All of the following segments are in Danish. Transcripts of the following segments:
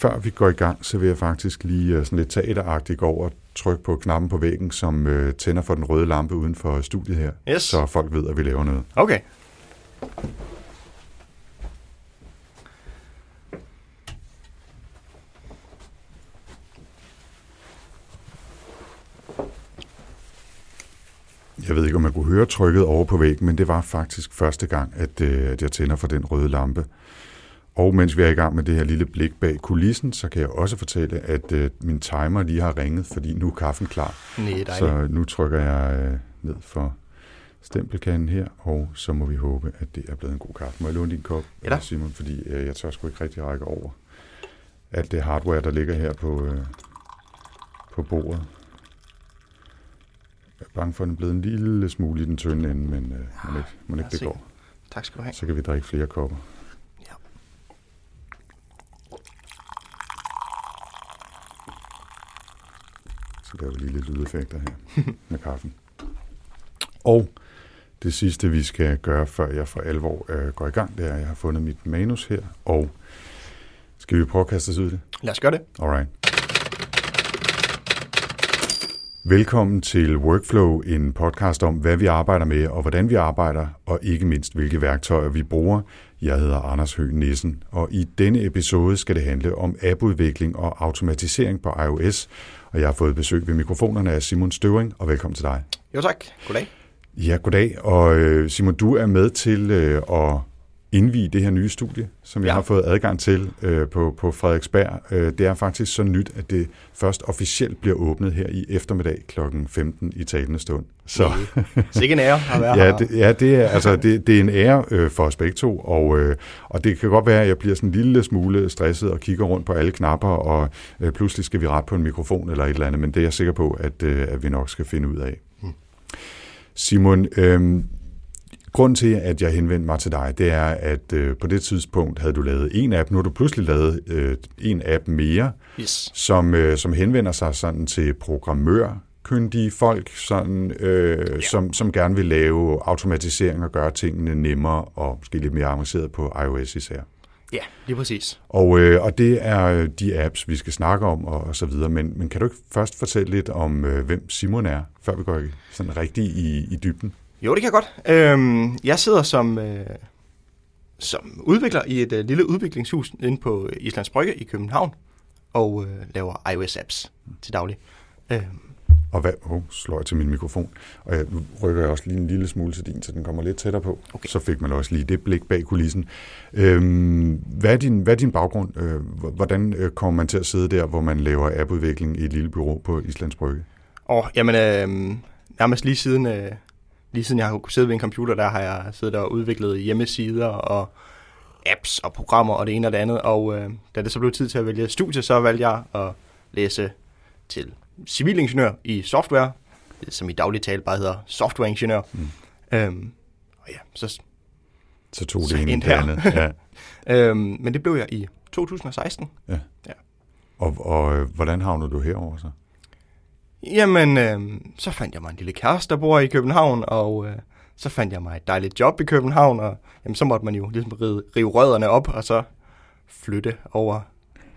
Før vi går i gang, så vil jeg faktisk lige uh, sådan lidt teateragtigt gå over og trykke på knappen på væggen, som uh, tænder for den røde lampe uden for studiet her, Yes. så folk ved, at vi laver noget. Okay. Jeg ved ikke, om man kunne høre trykket over på væggen, men det var faktisk første gang, at, øh, at jeg tænder for den røde lampe. Og mens vi er i gang med det her lille blik bag kulissen, så kan jeg også fortælle, at øh, min timer lige har ringet, fordi nu er kaffen klar. Nej. Så nu trykker jeg øh, ned for stempelkanden her, og så må vi håbe, at det er blevet en god kaffe. Må jeg låne din kop, Ja Simon, fordi øh, jeg tør sgu ikke rigtig række over alt det hardware, der ligger her på, øh, på bordet. Jeg er bange for, at den er blevet en lille smule i den tynde ende, men øh, må ikke, må lad ikke os det se. går. Tak skal du have. Så kan vi drikke flere kopper. Laver vi lige lidt lydeffekter her med kaffen. Og det sidste, vi skal gøre, før jeg for alvor øh, går i gang, det er, at jeg har fundet mit manus her, og skal vi prøve at kaste os ud i det? Lad os gøre det. Alright. Velkommen til Workflow, en podcast om, hvad vi arbejder med og hvordan vi arbejder, og ikke mindst, hvilke værktøjer vi bruger. Jeg hedder Anders Høgh Nissen, og i denne episode skal det handle om appudvikling og automatisering på iOS. Og jeg har fået besøg ved mikrofonerne af Simon Støvring, og velkommen til dig. Jo tak. Goddag. Ja, goddag. Og øh, Simon, du er med til øh, at indvige det her nye studie, som jeg Ja. har fået adgang til øh, på, på Frederiksberg. Øh, det er faktisk så nyt, at det først officielt bliver åbnet her i eftermiddag kl. 15 i talende stund. Så Sikke en ære at være ja, det, ja, det er, altså, det, det er en ære øh, for os begge to, og, øh, og det kan godt være, at jeg bliver sådan en lille smule stresset og kigger rundt på alle knapper, og øh, pludselig skal vi rette på en mikrofon eller et eller andet, men det er jeg sikker på, at, øh, at vi nok skal finde ud af. Simon, øh, grunden til, at jeg henvendte mig til dig, det er, at øh, på det tidspunkt havde du lavet en app, nu har du pludselig lavet øh, en app mere, Yes. som, øh, som henvender sig sådan til programmørkyndige folk, sådan, øh, ja. som, som gerne vil lave automatisering og gøre tingene nemmere og måske lidt mere avanceret på iOS især. Ja, lige præcis. Og, øh, og det er de apps, vi skal snakke om og, og så videre. Men, men kan du ikke først fortælle lidt om, øh, hvem Simon er, før vi går sådan rigtig i, i dybden? Jo, det kan jeg godt. Øhm, jeg sidder som, øh, som udvikler i et øh, lille udviklingshus inde på Islands Brygge i København og øh, laver iOS-apps til daglig. Øhm, Og hvad, oh, slår jeg til min mikrofon. Og jeg rykker jeg også lige en lille smule til din, så den kommer lidt tættere på. Okay. Så fik man også lige det blik bag kulissen. Øhm, hvad, er din, hvad er din baggrund? Øh, hvordan øh, kommer man til at sidde der, hvor man laver appudvikling i et lille bureau på Islands Brygge? og jamen, øh, nærmest lige siden, øh, lige siden jeg har kunnet sidde ved en computer, der har jeg siddet og udviklet hjemmesider og apps og programmer og det ene og det andet. Og øh, da det så blev tid til at vælge studie, så valgte jeg at læse til civilingeniør i software, som i daglig tale bare hedder softwareingeniør. Mm. Øhm, og ja, så, Så tog Så det det her. andet. Ja. øhm, men det blev jeg i 2016. Og, og øh, hvordan havnede du herover så? Jamen, øh, så fandt jeg mig en lille kæreste, der bor i København, og øh, så fandt jeg mig et dejligt job i København, og jamen, så måtte man jo ligesom rive, rive rødderne op, og så flytte over,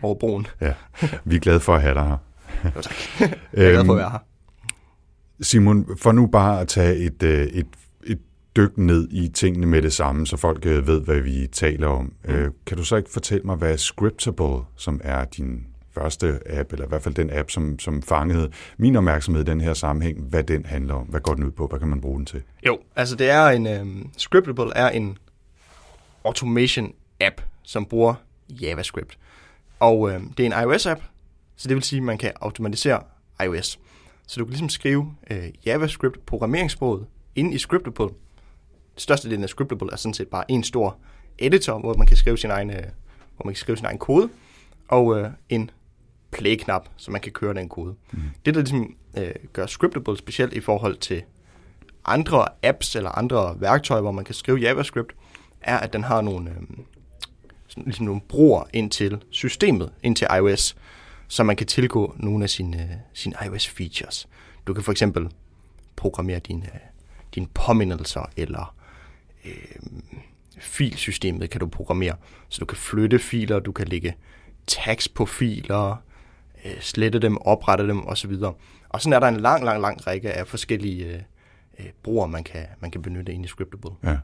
over broen. Ja, vi er glade for at have dig her. Jo tak. Jeg er glad for at være her. Simon, for nu bare at tage et, øh, et, et dyk ned i tingene med det samme, så folk øh, ved, hvad vi taler om. Mm. Øh, kan du så ikke fortælle mig, hvad Scriptable, som er din første app, eller i hvert fald den app, som, som fangede min opmærksomhed i den her sammenhæng, hvad den handler om? Hvad går den ud på? Hvad kan man bruge den til? Jo, altså det er en, øhm, um, Scriptable er en automation app, som bruger JavaScript. Og øh, det er en iOS-app, så det vil sige, at man kan automatisere iOS. Så du kan ligesom skrive øh, JavaScript programmeringssproget inde i Scriptable. Det største del af Scriptable er sådan set bare en stor editor, hvor man kan skrive sin egen, øh, hvor man kan skrive sin egen kode, og øh, en play-knap, så man kan køre den kode. Mm. Det, der ligesom øh, gør Scriptable specielt i forhold til andre apps eller andre værktøjer, hvor man kan skrive JavaScript, er, at den har nogle, øh, sådan, ligesom nogle broer ind til systemet, ind til iOS, så man kan tilgå nogle af sine, øh, sine iOS-features. Du kan for eksempel programmere dine, øh, dine påmindelser, eller øh, filsystemet kan du programmere, så du kan flytte filer, du kan lægge tags på filer, øh, slette dem, oprette dem osv. Og sådan er der en lang, lang, lang række af forskellige øh, øh, brugere, man kan, man kan benytte ind i Scriptable. Ja.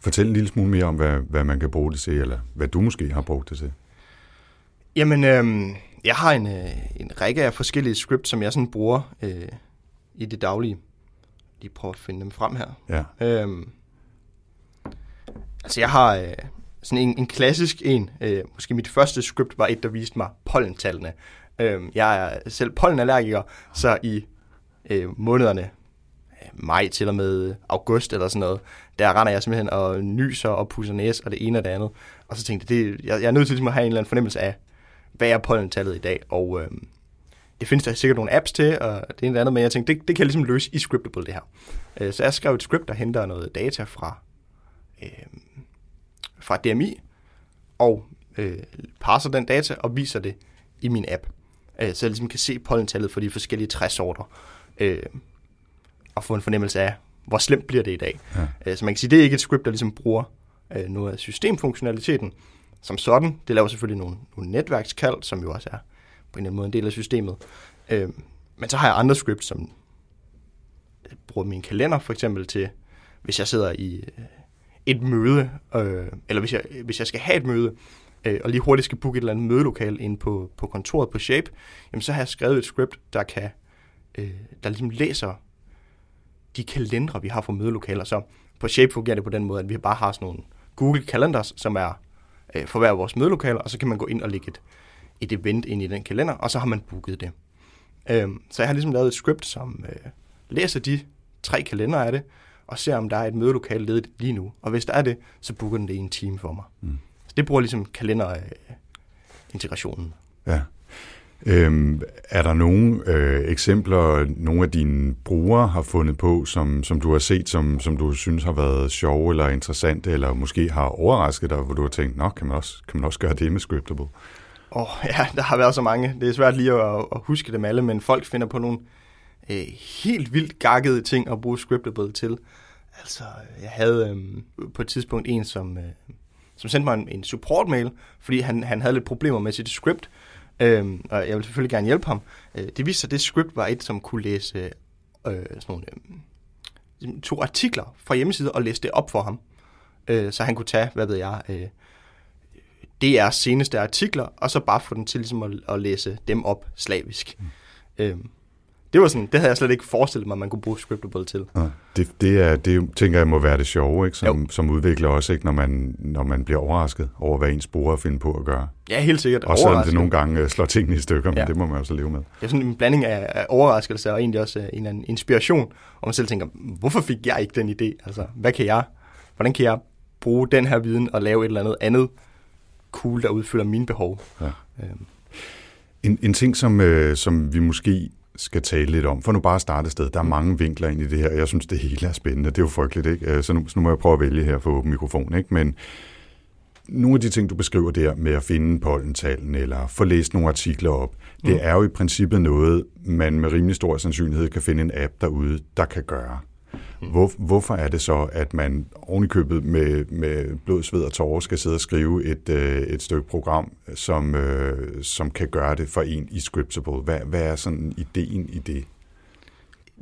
Fortæl en lille smule mere om, hvad, hvad man kan bruge det til, eller hvad du måske har brugt det til. Jamen, øh, jeg har en, øh, en række af forskellige scripts, som jeg sådan bruger øh, i det daglige. Lige prøve at finde dem frem her. Ja. Øhm, altså, jeg har øh, sådan en, en klassisk en. Øh, måske mit første script var et, der viste mig pollentallene. Øh, jeg er selv pollenallergiker, så i øh, månederne øh, maj til og med august eller sådan noget, der render jeg simpelthen og nyser og pusser næse og det ene og det andet. Og så tænkte jeg, det, jeg, jeg er nødt til ligesom at have en eller anden fornemmelse af, hvad er pollentallet i dag, og øh, det findes der sikkert nogle apps til, og det ene det andet, men jeg tænkte, det, det kan jeg ligesom løse i Scriptable, det her. Øh, så jeg skrev et script, der henter noget data fra, øh, fra DMI, og øh, parser den data og viser det i min app. Øh, så jeg ligesom kan se pollentallet for de forskellige træsorter, øh, og få en fornemmelse af, hvor slemt bliver det i dag. Ja. Øh, så man kan sige, det er ikke et script, der ligesom bruger øh, noget af systemfunktionaliteten, som sådan. Det laver selvfølgelig nogle, nogle netværkskald, som jo også er på en eller anden måde en del af systemet. Øh, men så har jeg andre scripts, som jeg bruger min kalender for eksempel til, hvis jeg sidder i øh, et møde, øh, eller hvis jeg, hvis jeg skal have et møde, øh, og lige hurtigt skal booke et eller andet mødelokal ind på, på kontoret på Shape, jamen så har jeg skrevet et script, der kan, øh, der ligesom læser de kalendere, vi har for mødelokaler. Så på Shape fungerer det på den måde, at vi bare har sådan nogle Google Calendars, som er øh, for hver vores mødelokaler, og så kan man gå ind og lægge et, et event ind i den kalender, og så har man booket det. Øh, så jeg har ligesom lavet et script, som øh, læser de tre kalender af det, og ser, om der er et mødelokale ledigt lige nu. Og hvis der er det, så booker den det i en time for mig. Mm. Det bruger ligesom kalenderintegrationen. Ja. Øhm, er der nogle øh, eksempler, nogle af dine brugere har fundet på, som, som du har set, som, som du synes har været sjove eller interessante, eller måske har overrasket dig, hvor du har tænkt, nå, kan man også, kan man også gøre det med Scriptable? Åh, oh, ja, der har været så mange. Det er svært lige at, at huske dem alle, men folk finder på nogle øh, helt vildt gakkede ting at bruge Scriptable til. Altså, jeg havde øh, på et tidspunkt en, som, øh, som sendte mig en, en support-mail, fordi han, han havde lidt problemer med sit script, øh, og jeg ville selvfølgelig gerne hjælpe ham. Øh, det viste sig, at det script var et, som kunne læse øh, sådan nogle, øh, to artikler fra hjemmesider og læse det op for ham. Øh, så han kunne tage, hvad ved jeg, øh, DR's seneste artikler, og så bare få den til ligesom at, at læse dem op slavisk. Mm. Øh, det var sådan, det havde jeg slet ikke forestillet mig, man kunne bruge Scriptable til. Ja, det, det, er, det tænker jeg må være det sjove, ikke? Som, som udvikler også, ikke? Når, man, når man bliver overrasket over, hvad ens bruger finder på at gøre. Ja, helt sikkert. Og selvom det nogle gange uh, slår tingene i stykker, ja. men det må man også leve med. Det er sådan en blanding af, af overraskelse og egentlig også uh, en anden inspiration, og man selv tænker, hvorfor fik jeg ikke den idé? Altså, hvad kan jeg, hvordan kan jeg bruge den her viden og lave et eller andet andet cool, der udfylder mine behov? Ja. Øhm. En, en ting, som, øh, som vi måske skal tale lidt om. For nu bare starte sted. Der er mange vinkler ind i det her. Jeg synes, det hele er spændende. Det er jo frygteligt, ikke? Øh, så nu, så nu må jeg prøve at vælge her for åben mikrofon, ikke? Men nogle af de ting, du beskriver der med at finde pollentalen eller få læst nogle artikler op, mm. det er jo i princippet noget, man med rimelig stor sandsynlighed kan finde en app derude, der kan gøre. Hvor, hvorfor er det så, at man ovenikøbet med, med blod, sved og tårer skal sidde og skrive et, øh, et stykke program, som, øh, som kan gøre det for en i Scriptable? Hvad, hvad er sådan ideen i det?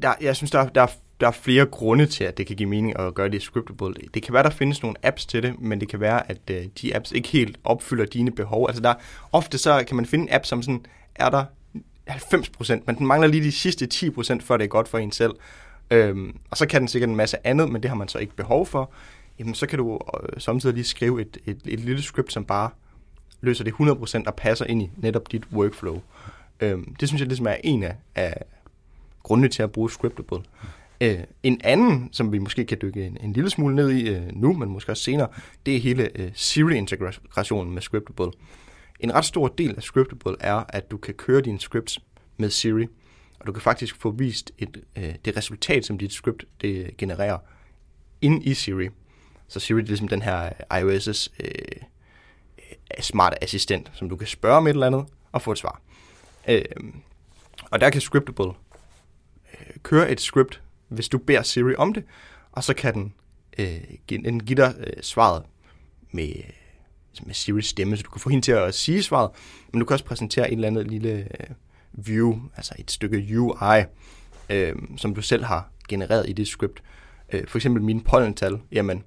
Der, jeg synes, der, der, der er flere grunde til, at det kan give mening at gøre det i Scriptable. Det kan være, der findes nogle apps til det, men det kan være, at øh, de apps ikke helt opfylder dine behov. Altså der, ofte så kan man finde en app, som sådan, er der 90%, men den mangler lige de sidste 10%, før det er godt for en selv. Øhm, og så kan den sikkert en masse andet, men det har man så ikke behov for. Jamen, så kan du øh, samtidig lige skrive et, et, et lille script, som bare løser det 100% og passer ind i netop dit workflow. Øhm, det synes jeg ligesom er en af, af grundene til at bruge Scriptable. Øh, en anden, som vi måske kan dykke en, en lille smule ned i øh, nu, men måske også senere, det er hele øh, Siri-integrationen med Scriptable. En ret stor del af Scriptable er, at du kan køre dine scripts med Siri og du kan faktisk få vist et, øh, det resultat, som dit script det genererer, ind i Siri. Så Siri det er ligesom den her iOS' øh, øh, øh smart assistent, som du kan spørge om et eller andet og få et svar. Øh, og der kan Scriptable øh, køre et script, hvis du beder Siri om det, og så kan den, øh, den give dig øh, svaret med med Siri's stemme, så du kan få hende til at sige svaret, men du kan også præsentere en eller anden lille øh, view, altså et stykke UI, øh, som du selv har genereret i det script. Øh, for eksempel mine pollental, jamen,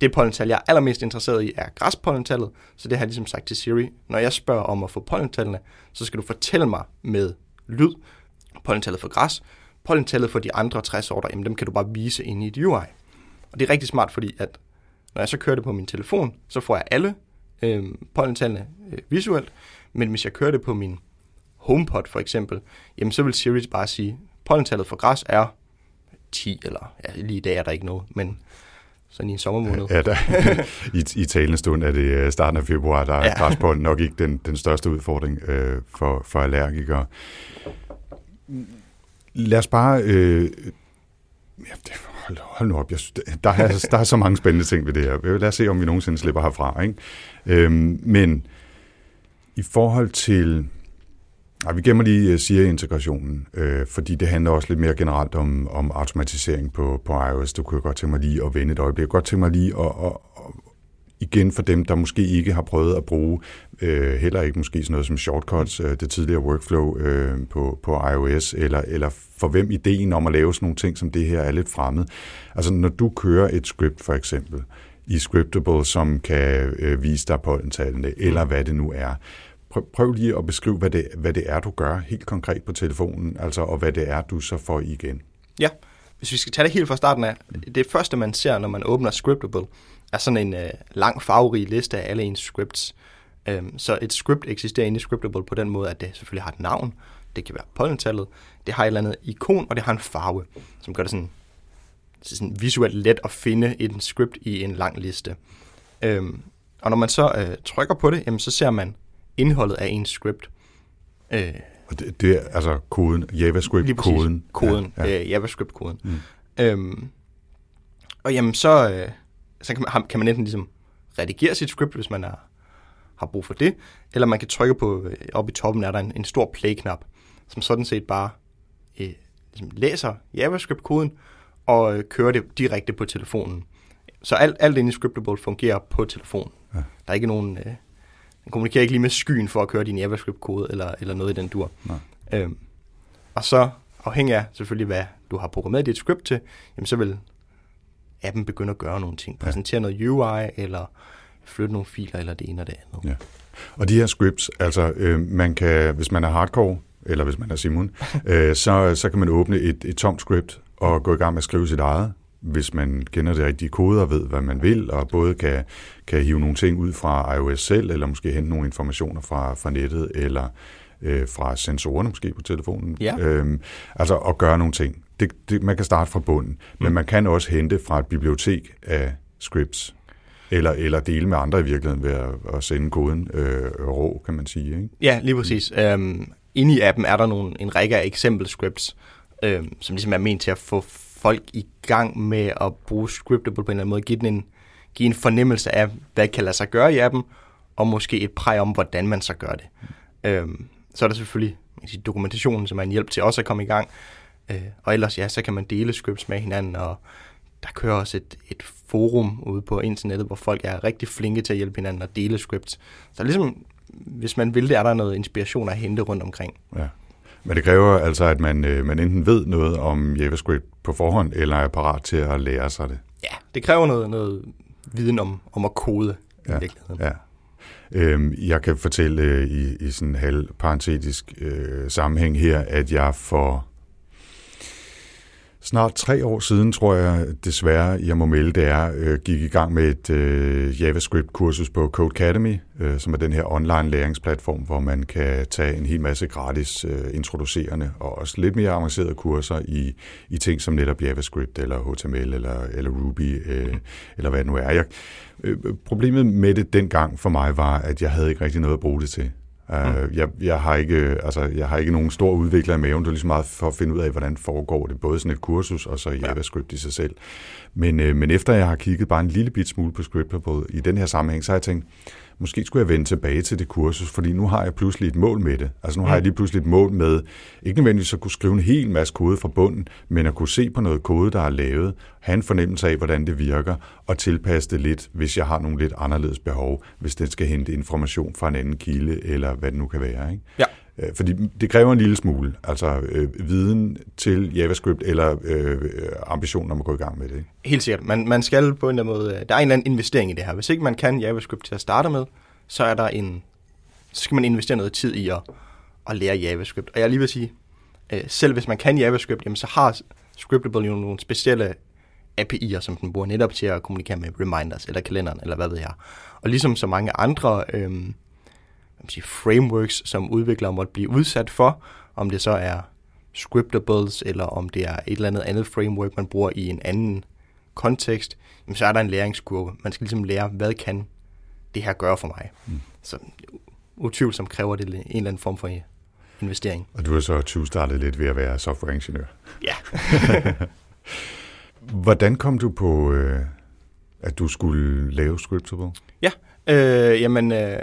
det pollental, jeg er allermest interesseret i, er græspollentallet, så det har jeg ligesom sagt til Siri. Når jeg spørger om at få pollentallene, så skal du fortælle mig med lyd, pollentallet for græs, pollentallet for de andre træsorter, jamen dem kan du bare vise ind i et UI. Og det er rigtig smart, fordi at når jeg så kører det på min telefon, så får jeg alle øh, pollentallene øh, visuelt, men hvis jeg kører det på min HomePod for eksempel, jamen så vil Siri bare sige, pollentallet for græs er 10, eller ja, lige i dag er der ikke noget, men sådan i en sommermåned. Ja, der, i, i talende stund er det øh, starten af februar, der er ja. græspollen nok ikke den, den største udfordring øh, for, for allergikere. Lad os bare... Øh, ja, det, hold, hold nu op, jeg, der, er, der er så mange spændende ting ved det her. Lad os se, om vi nogensinde slipper herfra. Ikke? Øhm, men i forhold til Nej, vi gemmer lige øh, SIA-integrationen, øh, fordi det handler også lidt mere generelt om, om automatisering på, på iOS. Du kunne godt tænke mig lige at vende et øjeblik. Jeg kunne godt tænke mig lige at, at, at igen for dem, der måske ikke har prøvet at bruge, øh, heller ikke måske sådan noget som shortcuts, øh, det tidligere workflow øh, på, på iOS, eller, eller for hvem ideen om at lave sådan nogle ting som det her er lidt fremmed. Altså når du kører et script for eksempel, i Scriptable, som kan øh, vise dig pollentallene, eller hvad det nu er, Prøv, prøv lige at beskrive, hvad det, hvad det er, du gør helt konkret på telefonen, altså, og hvad det er, du så får igen. Ja, hvis vi skal tage det helt fra starten af. Det første, man ser, når man åbner Scriptable, er sådan en øh, lang farverig liste af alle ens scripts. Øhm, så et script eksisterer inde i Scriptable på den måde, at det selvfølgelig har et navn. Det kan være pollentallet. Det har et eller andet ikon, og det har en farve, som gør det sådan, sådan visuelt let at finde et script i en lang liste. Øhm, og når man så øh, trykker på det, jamen, så ser man indholdet af en script. Øh, og det, det er altså koden, JavaScript-koden? Koden, ja, ja. Øh, JavaScript-koden. Mm. Øhm, og jamen, så, øh, så kan, man, kan man enten ligesom redigere sit script, hvis man er, har brug for det, eller man kan trykke på, øh, oppe i toppen er der en, en stor play-knap, som sådan set bare øh, ligesom læser JavaScript-koden og øh, kører det direkte på telefonen. Så alt, alt inde i Scriptable fungerer på telefonen. Ja. Der er ikke nogen... Øh, den kommunikerer ikke lige med skyen for at køre din JavaScript-kode eller, eller noget i den dur. Nej. Øhm, og så afhængig af selvfølgelig, hvad du har programmeret dit script til, jamen så vil appen begynde at gøre nogle ting. Præsentere ja. noget UI, eller flytte nogle filer, eller det ene og det andet. Ja. Og de her scripts, altså øh, man kan, hvis man er hardcore, eller hvis man er Simon, øh, så, så kan man åbne et, et tomt script og gå i gang med at skrive sit eget hvis man kender de rigtige koder og ved, hvad man vil, og både kan, kan hive nogle ting ud fra iOS selv, eller måske hente nogle informationer fra, fra nettet, eller øh, fra sensorerne måske på telefonen. Ja. Øhm, altså at gøre nogle ting. Det, det, man kan starte fra bunden, mm. men man kan også hente fra et bibliotek af scripts, eller, eller dele med andre i virkeligheden ved at, at sende koden øh, rå, kan man sige. Ikke? Ja, lige præcis. Mm. Øhm, inde i appen er der nogle, en række af eksempel scripts, øhm, som ligesom er ment til at få folk i gang med at bruge Scriptable på en eller anden måde, give, den en, give en fornemmelse af, hvad kan lade sig gøre i appen, og måske et præg om, hvordan man så gør det. Mm. Øhm, så er der selvfølgelig sige, dokumentationen, som er en hjælp til også at komme i gang. Øh, og ellers, ja, så kan man dele scripts med hinanden, og der kører også et, et forum ude på internettet, hvor folk er rigtig flinke til at hjælpe hinanden og dele scripts. Så ligesom, hvis man vil det, er der noget inspiration at hente rundt omkring. Ja. Men det kræver altså, at man, øh, man enten ved noget om JavaScript på forhånd, eller er parat til at lære sig det. Ja, det kræver noget, noget viden om, om at kode ja, i virkeligheden. Ja. Øhm, jeg kan fortælle øh, i, i sådan en halv parentetisk øh, sammenhæng her, at jeg for snart tre år siden, tror jeg desværre, jeg må melde, det er, øh, gik i gang med et øh, JavaScript-kursus på Codecademy, øh, som er den her online læringsplatform, hvor man kan tage en hel masse gratis øh, introducerende og også lidt mere avancerede kurser i, i ting som netop JavaScript eller HTML eller, eller Ruby øh, eller hvad det nu er. Jeg, øh, problemet med det dengang for mig var, at jeg havde ikke rigtig noget at bruge det til. Uh, jeg, jeg, har ikke, altså, jeg har ikke nogen stor udvikler i maven. Det er lige meget for at finde ud af, hvordan foregår det. Både sådan et kursus og så JavaScript i sig selv. Men, uh, men efter jeg har kigget bare en lille bit smule på Scriptable i den her sammenhæng, så har jeg tænkt, måske skulle jeg vende tilbage til det kursus, fordi nu har jeg pludselig et mål med det. Altså nu har jeg lige pludselig et mål med, ikke nødvendigvis at kunne skrive en hel masse kode fra bunden, men at kunne se på noget kode, der er lavet, have en fornemmelse af, hvordan det virker, og tilpasse det lidt, hvis jeg har nogle lidt anderledes behov, hvis den skal hente information fra en anden kilde, eller hvad det nu kan være. Ikke? Ja. Øh, fordi det kræver en lille smule, altså øh, viden til JavaScript eller øh, øh ambitionen om at gå i gang med det. Helt sikkert. Man, man skal på en eller anden måde, øh, der er en eller anden investering i det her. Hvis ikke man kan JavaScript til at starte med, så er der en, så skal man investere noget tid i at, at lære JavaScript. Og jeg lige vil sige, øh, selv hvis man kan JavaScript, jamen, så har Scriptable jo nogle specielle API'er, som den bruger netop til at kommunikere med reminders eller kalenderen, eller hvad ved jeg. Og ligesom så mange andre øh, sige, frameworks, som udviklere måtte blive udsat for, om det så er scriptables, eller om det er et eller andet andet framework, man bruger i en anden kontekst, jamen så er der en læringskurve. Man skal ligesom lære, hvad kan det her gøre for mig. Mm. Så utvivlsomt kræver det en eller anden form for investering. Og du har så 20 startet lidt ved at være softwareingeniør. Ja. Hvordan kom du på, øh, at du skulle lave Scriptable? Ja, øh, jamen, øh,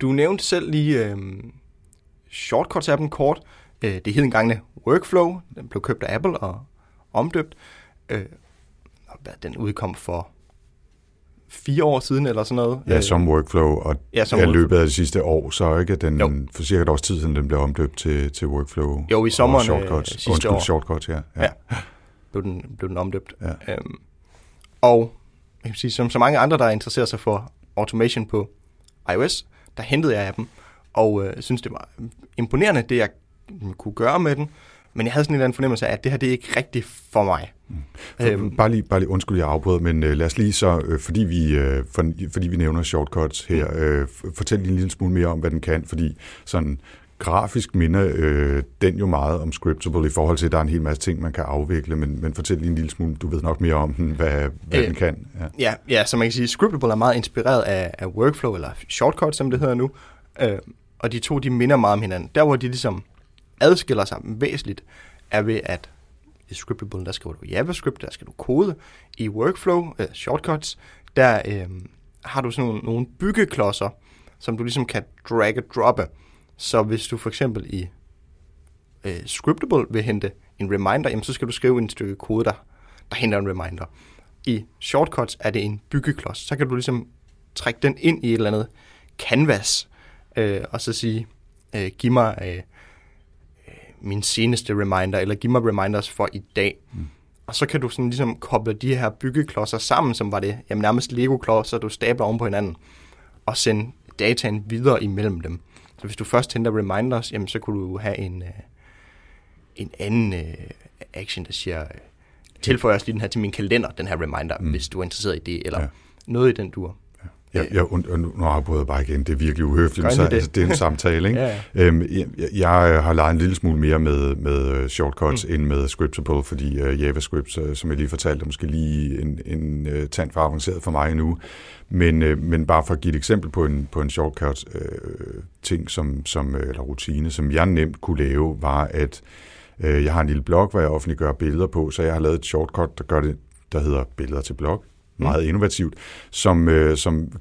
du nævnte selv lige øh, Shortcuts-appen kort. Øh, det hed engang Workflow. Den blev købt af Apple og omdøbt. Øh, den udkom for fire år siden eller sådan noget. Ja, som workflow, og ja, som workflow. løbet af det sidste år, så ikke den, jo. for cirka et års tid siden, den blev omdøbt til, til workflow. Jo, i sommeren shortcuts. Øh, sidste Undskyld, år. shortcuts, ja. ja. ja. Blev, den, blev den omdøbt. Ja. Øhm, og jeg kan sige, som så mange andre, der interesserer sig for automation på iOS, der hentede jeg appen, og øh, synes, det var imponerende, det jeg kunne gøre med den, men jeg havde sådan en eller anden fornemmelse af, at det her det er ikke rigtigt for mig. Mm. For, øhm, bare, lige, bare lige undskyld, jeg afbryder, men øh, lad os lige så, øh, fordi, vi, øh, for, fordi vi nævner shortcuts her, mm. øh, fortæl lige en lille smule mere om, hvad den kan, fordi sådan grafisk minder øh, den jo meget om Scriptable i forhold til, at der er en hel masse ting, man kan afvikle, men, men fortæl lige en lille smule, du ved nok mere om den, hvad, hvad øh, den kan. Ja. ja, ja, så man kan sige, Scriptable er meget inspireret af, af Workflow, eller Shortcuts, som det hedder nu, øh, og de to, de minder meget om hinanden. Der, hvor de ligesom adskiller sig væsentligt, er ved, at i Scriptable, der skriver du JavaScript, der skal du kode. I Workflow, uh, Shortcuts, der uh, har du sådan nogle, nogle byggeklodser, som du ligesom kan drag og droppe. Så hvis du for eksempel i uh, Scriptable vil hente en reminder, jamen så skal du skrive en stykke kode, der, der henter en reminder. I Shortcuts er det en byggeklods. Så kan du ligesom trække den ind i et eller andet canvas, uh, og så sige, uh, giv mig uh, min seneste reminder, eller giv mig reminders for i dag. Mm. Og så kan du sådan ligesom koble de her byggeklodser sammen, som var det jamen nærmest Lego-klodser, du stabler oven på hinanden, og sende dataen videre imellem dem. Så hvis du først henter reminders, jamen så kunne du have en, øh, en anden øh, action, der siger, øh, tilføjer os lige den her til min kalender, den her reminder, mm. hvis du er interesseret i det, eller ja. noget i den dur. Ja, og, og nu, afbryder jeg bare igen, det er virkelig uhøfligt, men så, det. Altså, det er en samtale. Ikke? ja, ja. Øhm, jeg, jeg har leget en lille smule mere med, med øh, shortcuts mm. end med Scriptable, fordi uh, JavaScript, uh, som jeg lige fortalte, er måske lige en, en uh, tand for avanceret for mig nu. Men, uh, men bare for at give et eksempel på en, på en shortcut uh, ting, som, som, eller rutine, som jeg nemt kunne lave, var, at uh, jeg har en lille blog, hvor jeg offentliggør billeder på, så jeg har lavet et shortcut, der gør det, der hedder billeder til blog meget innovativt, som, øh, som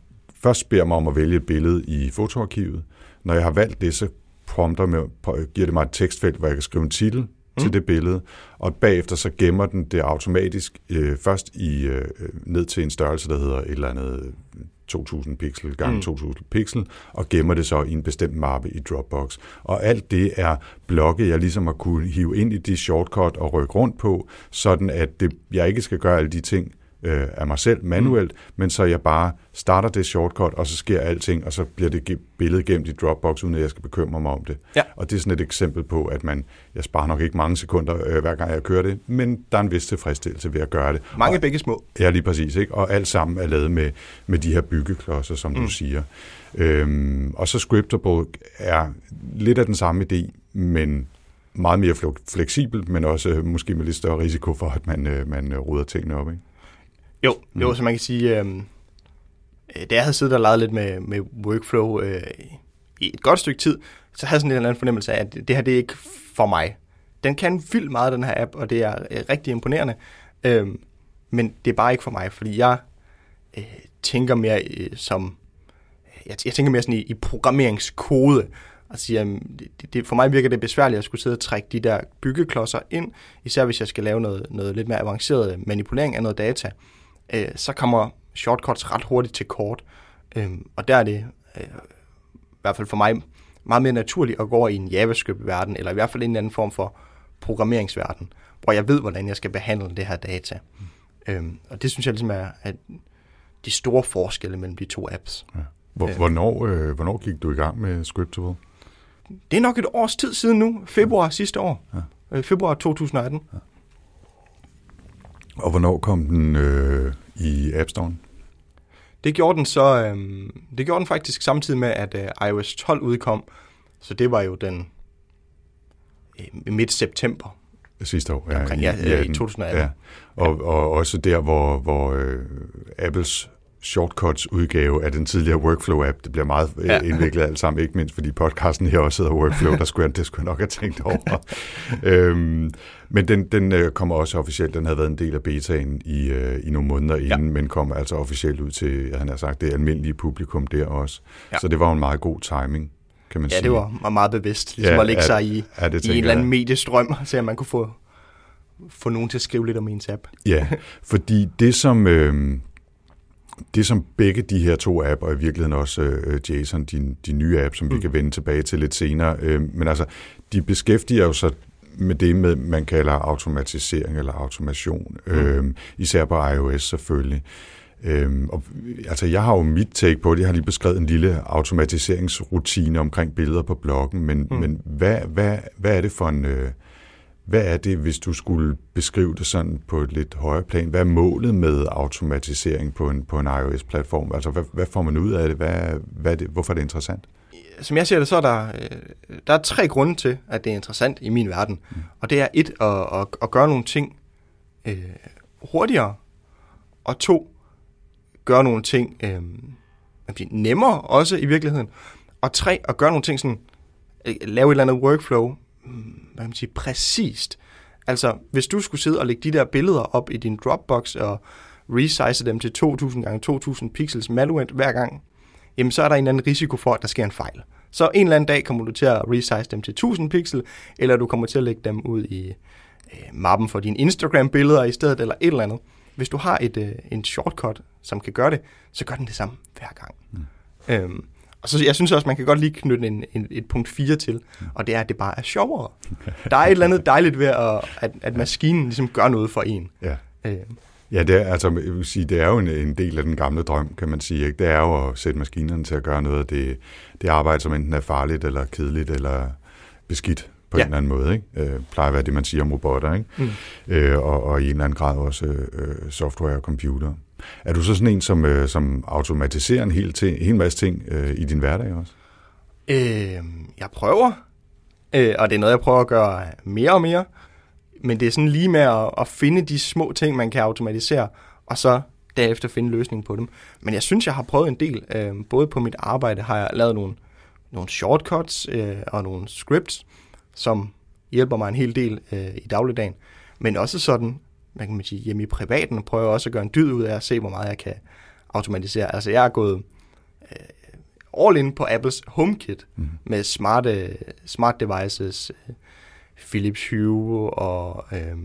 først beder mig om at vælge et billede i fotoarkivet. Når jeg har valgt det, så prompter med, giver det mig et tekstfelt, hvor jeg kan skrive en titel mm. til det billede, og bagefter så gemmer den det automatisk øh, først i øh, ned til en størrelse, der hedder et eller andet 2000 pixel gange mm. 2000 pixel, og gemmer det så i en bestemt mappe i Dropbox. Og alt det er blokke, jeg ligesom har kunne hive ind i de shortcut og rykke rundt på, sådan at det, jeg ikke skal gøre alle de ting, øh, af mig selv manuelt, mm. men så jeg bare starter det shortcut, og så sker alting, og så bliver det billede gemt i Dropbox, uden at jeg skal bekymre mig om det. Ja. Og det er sådan et eksempel på, at man, jeg sparer nok ikke mange sekunder, øh, hver gang jeg kører det, men der er en vis tilfredsstillelse ved at gøre det. Mange og, begge små. Ja, lige præcis. Ikke? Og alt sammen er lavet med, med de her byggeklodser, som mm. du siger. Øhm, og så Scriptable er lidt af den samme idé, men meget mere fleksibelt, men også øh, måske med lidt større risiko for, at man, øh, man ruder tingene op. Ikke? Jo, mm. jo så man kan sige, øhm, øh, da jeg havde siddet og leget lidt med, med workflow øh, i et godt stykke tid, så havde jeg sådan en eller anden fornemmelse af, at det her det er ikke for mig. Den kan vildt meget, den her app, og det er øh, rigtig imponerende. Øhm, men det er bare ikke for mig, fordi jeg, øh, tænker mere øh, som, jeg, jeg tænker mere sådan i, i programmeringskode, og siger, det, det, for mig virker det besværligt at skulle sidde og trække de der byggeklodser ind, især hvis jeg skal lave noget, noget lidt mere avanceret manipulering af noget data, øh, så kommer shortcuts ret hurtigt til kort, øh, og der er det øh, i hvert fald for mig meget mere naturligt at gå over i en JavaScript-verden, eller i hvert fald en eller anden form for programmeringsverden, hvor jeg ved, hvordan jeg skal behandle det her data. Mm. Øhm, og det synes jeg ligesom er, at de store forskelle mellem de to apps. Ja. Hvor, øh. hvornår, øh, hvornår gik du i gang med Scriptable? Det er nok et års tid siden nu, februar ja. sidste år. Ja. Øh, februar 2018. Ja. Og hvornår kom den øh, i App Store? Det gjorde den så, øh, det gjorde den faktisk samtidig med, at øh, iOS 12 udkom. Så det var jo den øh, midt september. Sidste år, ja. Omkring, ja, ja, i 2018. Ja. Og, og også der, hvor, hvor øh, Apples shortcuts udgave af den tidligere Workflow-app. Det bliver meget øh, ja. indviklet alt sammen, ikke mindst fordi podcasten her også hedder Workflow, der skulle jeg, det skulle jeg nok have tænkt over. øhm, men den, den øh, kommer også officielt, den havde været en del af betaen i, øh, i nogle måneder inden, ja. men kommer altså officielt ud til, han har sagt, det almindelige publikum der også. Ja. Så det var en meget god timing kan man ja, sige. det var meget bevidst, ligesom ja, at lægge sig i, ja, det i en eller anden mediestrøm, så at man kunne få, få nogen til at skrive lidt om ens app. Ja, fordi det som, øh, det som begge de her to app, og i virkeligheden også øh, Jason, de, de nye app, som mm. vi kan vende tilbage til lidt senere, øh, men altså, de beskæftiger jo sig med det, med, man kalder automatisering eller automation, mm. øh, især på iOS selvfølgelig. Øhm, og, altså, jeg har jo mit take på det. Jeg har lige beskrevet en lille automatiseringsrutine omkring billeder på bloggen, men, mm. men hvad, hvad, hvad er det for en... Øh, hvad er det, hvis du skulle beskrive det sådan på et lidt højere plan? Hvad er målet med automatisering på en, på en iOS-platform? Altså, hvad, hvad får man ud af det? Hvad, hvad er det? Hvorfor er det interessant? Som jeg ser det, så er der, øh, der er tre grunde til, at det er interessant i min verden. Mm. Og det er et, at, at, at gøre nogle ting øh, hurtigere, og to, gøre nogle ting øh, nemmere også i virkeligheden, og tre, at gøre nogle ting sådan, øh, lave et eller andet workflow, mm, hvad kan man sige, præcist. Altså, hvis du skulle sidde og lægge de der billeder op i din Dropbox og resize dem til 2000 gange 2000 pixels manuelt hver gang, jamen så er der en eller anden risiko for, at der sker en fejl. Så en eller anden dag kommer du til at resize dem til 1000 pixel, eller du kommer til at lægge dem ud i øh, mappen for dine Instagram-billeder i stedet, eller et eller andet. Hvis du har et, øh, en shortcut, som kan gøre det, så gør den det samme hver gang. Mm. Øhm, og så jeg synes også, man kan godt lige knytte en, en, et punkt 4 til, og det er, at det bare er sjovere. Der er et eller andet dejligt ved, at, at, at maskinen ligesom gør noget for en. Ja. Øhm. Ja, det er, altså, jeg vil sige, det er jo en, en del af den gamle drøm, kan man sige. Ikke? Det er jo at sætte maskinerne til at gøre noget af det, det arbejde, som enten er farligt, eller kedeligt, eller beskidt på ja. en eller anden måde. Ikke? Øh, plejer at være det, man siger om robotter. Ikke? Mm. Øh, og, og i en eller anden grad også øh, software og computer. Er du så sådan en, som, øh, som automatiserer en hel, ting, en hel masse ting øh, i din hverdag også? Øh, jeg prøver, øh, og det er noget, jeg prøver at gøre mere og mere. Men det er sådan lige med at, at finde de små ting, man kan automatisere, og så derefter finde løsningen på dem. Men jeg synes, jeg har prøvet en del. Øh, både på mit arbejde har jeg lavet nogle, nogle shortcuts øh, og nogle scripts, som hjælper mig en hel del øh, i dagligdagen. Men også sådan, hvad kan man sige, hjemme i privaten, prøver jeg også at gøre en dyd ud af at se, hvor meget jeg kan automatisere. Altså jeg er gået øh, all in på Apples HomeKit mm. med smarte, smart devices, øh, Philips Hue og øh,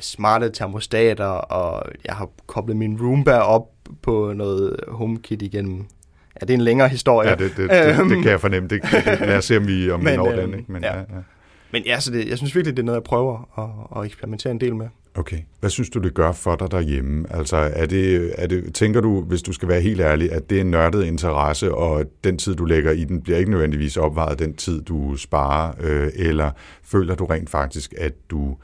smarte termostater, og jeg har koblet min Roomba op på noget HomeKit igennem Ja, det er en længere historie. Ja, det, det, det, det kan jeg fornemme. Det, det, lad os se, om vi, om men, når den. Ikke? Men, ja. Ja, ja. Men ja, så det, jeg synes virkelig, det er noget, jeg prøver at, at eksperimentere en del med. Okay. Hvad synes du, det gør for dig derhjemme? Altså, er det, er det, tænker du, hvis du skal være helt ærlig, at det er en nørdet interesse, og den tid, du lægger i den, bliver ikke nødvendigvis opvejet den tid, du sparer, øh, eller føler du rent faktisk, at du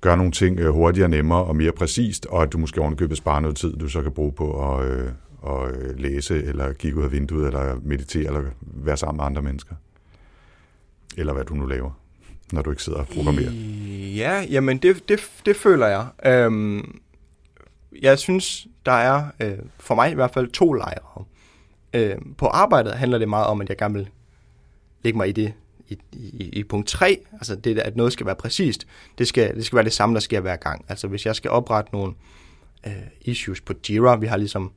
gør nogle ting øh, hurtigere, nemmere og mere præcist, og at du måske ovenikøbet sparer noget tid, du så kan bruge på at, øh, at øh, læse, eller kigge ud af vinduet, eller meditere, eller være sammen med andre mennesker? Eller hvad du nu laver, når du ikke sidder og programmerer. Ja, jamen det, det, det føler jeg. Øhm, jeg synes, der er, øh, for mig i hvert fald, to lejre. Øh, på arbejdet handler det meget om, at jeg gerne vil lægge mig i det i, i, i punkt 3, altså det, at noget skal være præcist, det skal, det skal være det samme, der sker hver gang. Altså hvis jeg skal oprette nogle øh, issues på Jira. Vi har ligesom,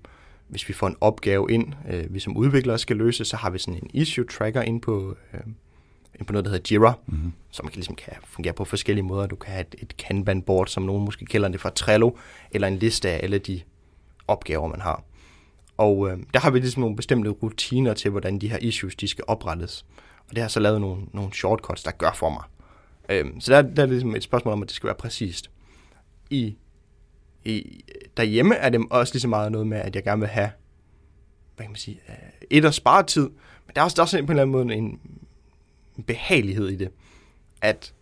hvis vi får en opgave ind, øh, vi som udviklere skal løse, så har vi sådan en issue tracker ind på, øh, på noget, der hedder Jira, mm-hmm. som kan, ligesom kan fungere på forskellige måder. Du kan have et, et Kanban-board, som nogen måske kalder det fra Trello, eller en liste af alle de opgaver, man har. Og øh, der har vi ligesom nogle bestemte rutiner til, hvordan de her issues de skal oprettes. Og det har så lavet nogle, nogle shortcuts, der gør for mig. Øh, så der, der er ligesom et spørgsmål om, at det skal være præcist. I, i, derhjemme er det også lige så meget noget med, at jeg gerne vil have hvad kan man sige, øh, et at spare tid, men der er også, der er også på en eller anden måde en, en behagelighed i det, at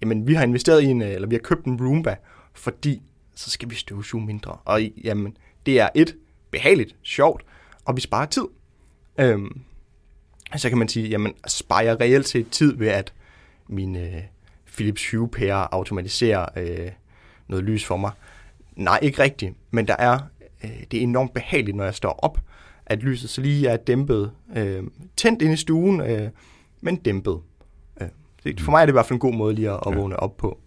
jamen, vi har investeret i en, øh, eller vi har købt en Roomba, fordi så skal vi støvsuge mindre. Og jamen, det er et, behageligt, sjovt, og vi sparer tid. Øhm, så kan man sige, jamen, sparer jeg reelt set tid ved, at min øh, Philips Hue pære automatiserer øh, noget lys for mig? Nej, ikke rigtigt, men der er, øh, det er enormt behageligt, når jeg står op, at lyset så lige er dæmpet, øh, tændt ind i stuen, øh, men dæmpet. Øh, for mig er det i hvert fald en god måde lige at, at vågne op på.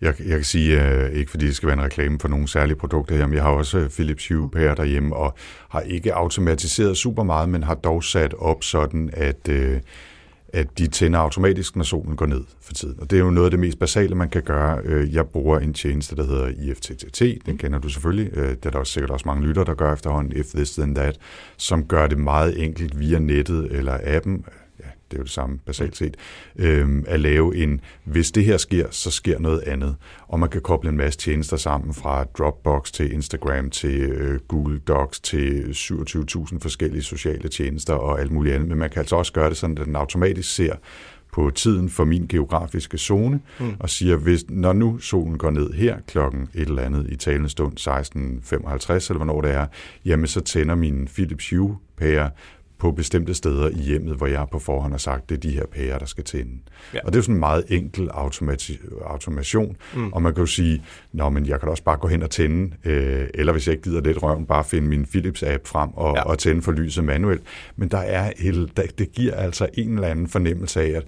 Jeg, jeg kan sige, uh, ikke fordi det skal være en reklame for nogle særlige produkter her, men jeg har også øh, Philips Hue pære derhjemme, og har ikke automatiseret super meget, men har dog sat op sådan, at, uh, at de tænder automatisk, når solen går ned for tiden. Og det er jo noget af det mest basale, man kan gøre. Jeg bruger en tjeneste, der hedder IFTTT, den kender du selvfølgelig. Det er der også sikkert også mange lytter, der gør efterhånden, If This Then That, som gør det meget enkelt via nettet eller appen, det er jo det samme basalt set, øh, at lave en, hvis det her sker, så sker noget andet. Og man kan koble en masse tjenester sammen fra Dropbox til Instagram til øh, Google Docs til 27.000 forskellige sociale tjenester og alt muligt andet. Men man kan altså også gøre det sådan, at den automatisk ser på tiden for min geografiske zone, mm. og siger, hvis, når nu solen går ned her klokken et eller andet i talende stund 16.55, eller hvornår det er, jamen så tænder min Philips Hue pære på bestemte steder i hjemmet, hvor jeg på forhånd har sagt, det er de her pærer, der skal tænde. Ja. Og det er sådan en meget enkel automati- automation, mm. og man kan jo sige, nå, men jeg kan da også bare gå hen og tænde, øh, eller hvis jeg ikke gider lidt røven, bare finde min Philips-app frem og, ja. og tænde for lyset manuelt. Men der er et, det giver altså en eller anden fornemmelse af, at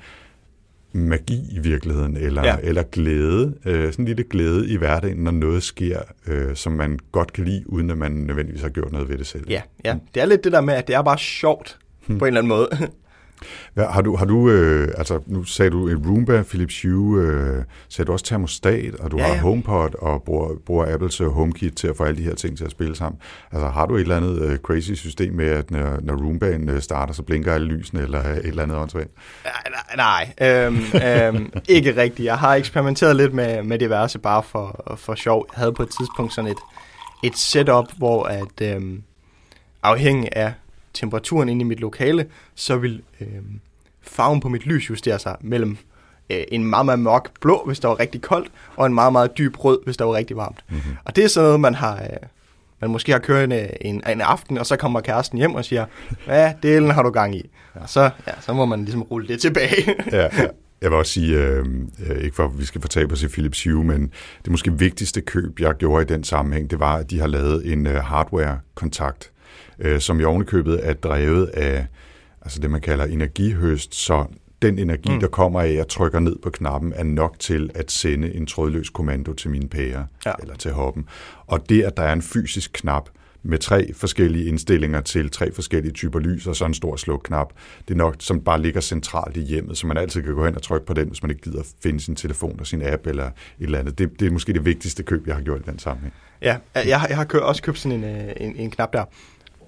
magi i virkeligheden, eller, ja. eller glæde, øh, sådan en lille glæde i hverdagen, når noget sker, øh, som man godt kan lide, uden at man nødvendigvis har gjort noget ved det selv. Ja, ja. det er lidt det der med, at det er bare sjovt, hmm. på en eller anden måde. Ja, har du, har du øh, altså nu sagde du en Roomba, Philips Hue, øh, sagde du også termostat, og du ja, ja. har HomePod og bruger, bruger Apples øh, HomeKit til at få alle de her ting til at spille sammen. Altså har du et eller andet øh, crazy system med, at når, når Roombaen øh, starter, så blinker alle lysene, eller et eller andet åndssvagt? Nej, nej øhm, øhm, ikke rigtigt. Jeg har eksperimenteret lidt med, med diverse bare for, for sjov. Jeg havde på et tidspunkt sådan et, et setup, hvor at øhm, afhængig af temperaturen inde i mit lokale, så vil øh, farven på mit lys justere sig mellem øh, en meget, meget mørk blå, hvis der var rigtig koldt, og en meget, meget dyb rød, hvis der var rigtig varmt. Mm-hmm. Og det er sådan noget, man har... Øh, man måske har kørt en, en, en aften, og så kommer kæresten hjem og siger, hvad delen har du gang i? Ja. Og så, ja, så må man ligesom rulle det tilbage. ja, ja. Jeg vil også sige, øh, øh, ikke for at vi skal fortabe os i Philips Hue, men det måske vigtigste køb, jeg gjorde i den sammenhæng, det var, at de har lavet en øh, hardware-kontakt øh, som i ovenikøbet er drevet af altså det, man kalder energihøst, så den energi, mm. der kommer af, at jeg trykker ned på knappen, er nok til at sende en trådløs kommando til mine pære, ja. eller til hoppen. Og det, at der er en fysisk knap, med tre forskellige indstillinger til tre forskellige typer lys, og så en stor slukknap. Det er nok, som bare ligger centralt i hjemmet, så man altid kan gå hen og trykke på den, hvis man ikke gider finde sin telefon og sin app eller et eller andet. Det, det er måske det vigtigste køb, jeg har gjort i den sammenhæng. Ja, jeg har, jeg har også købt sådan en, øh, en, en knap der.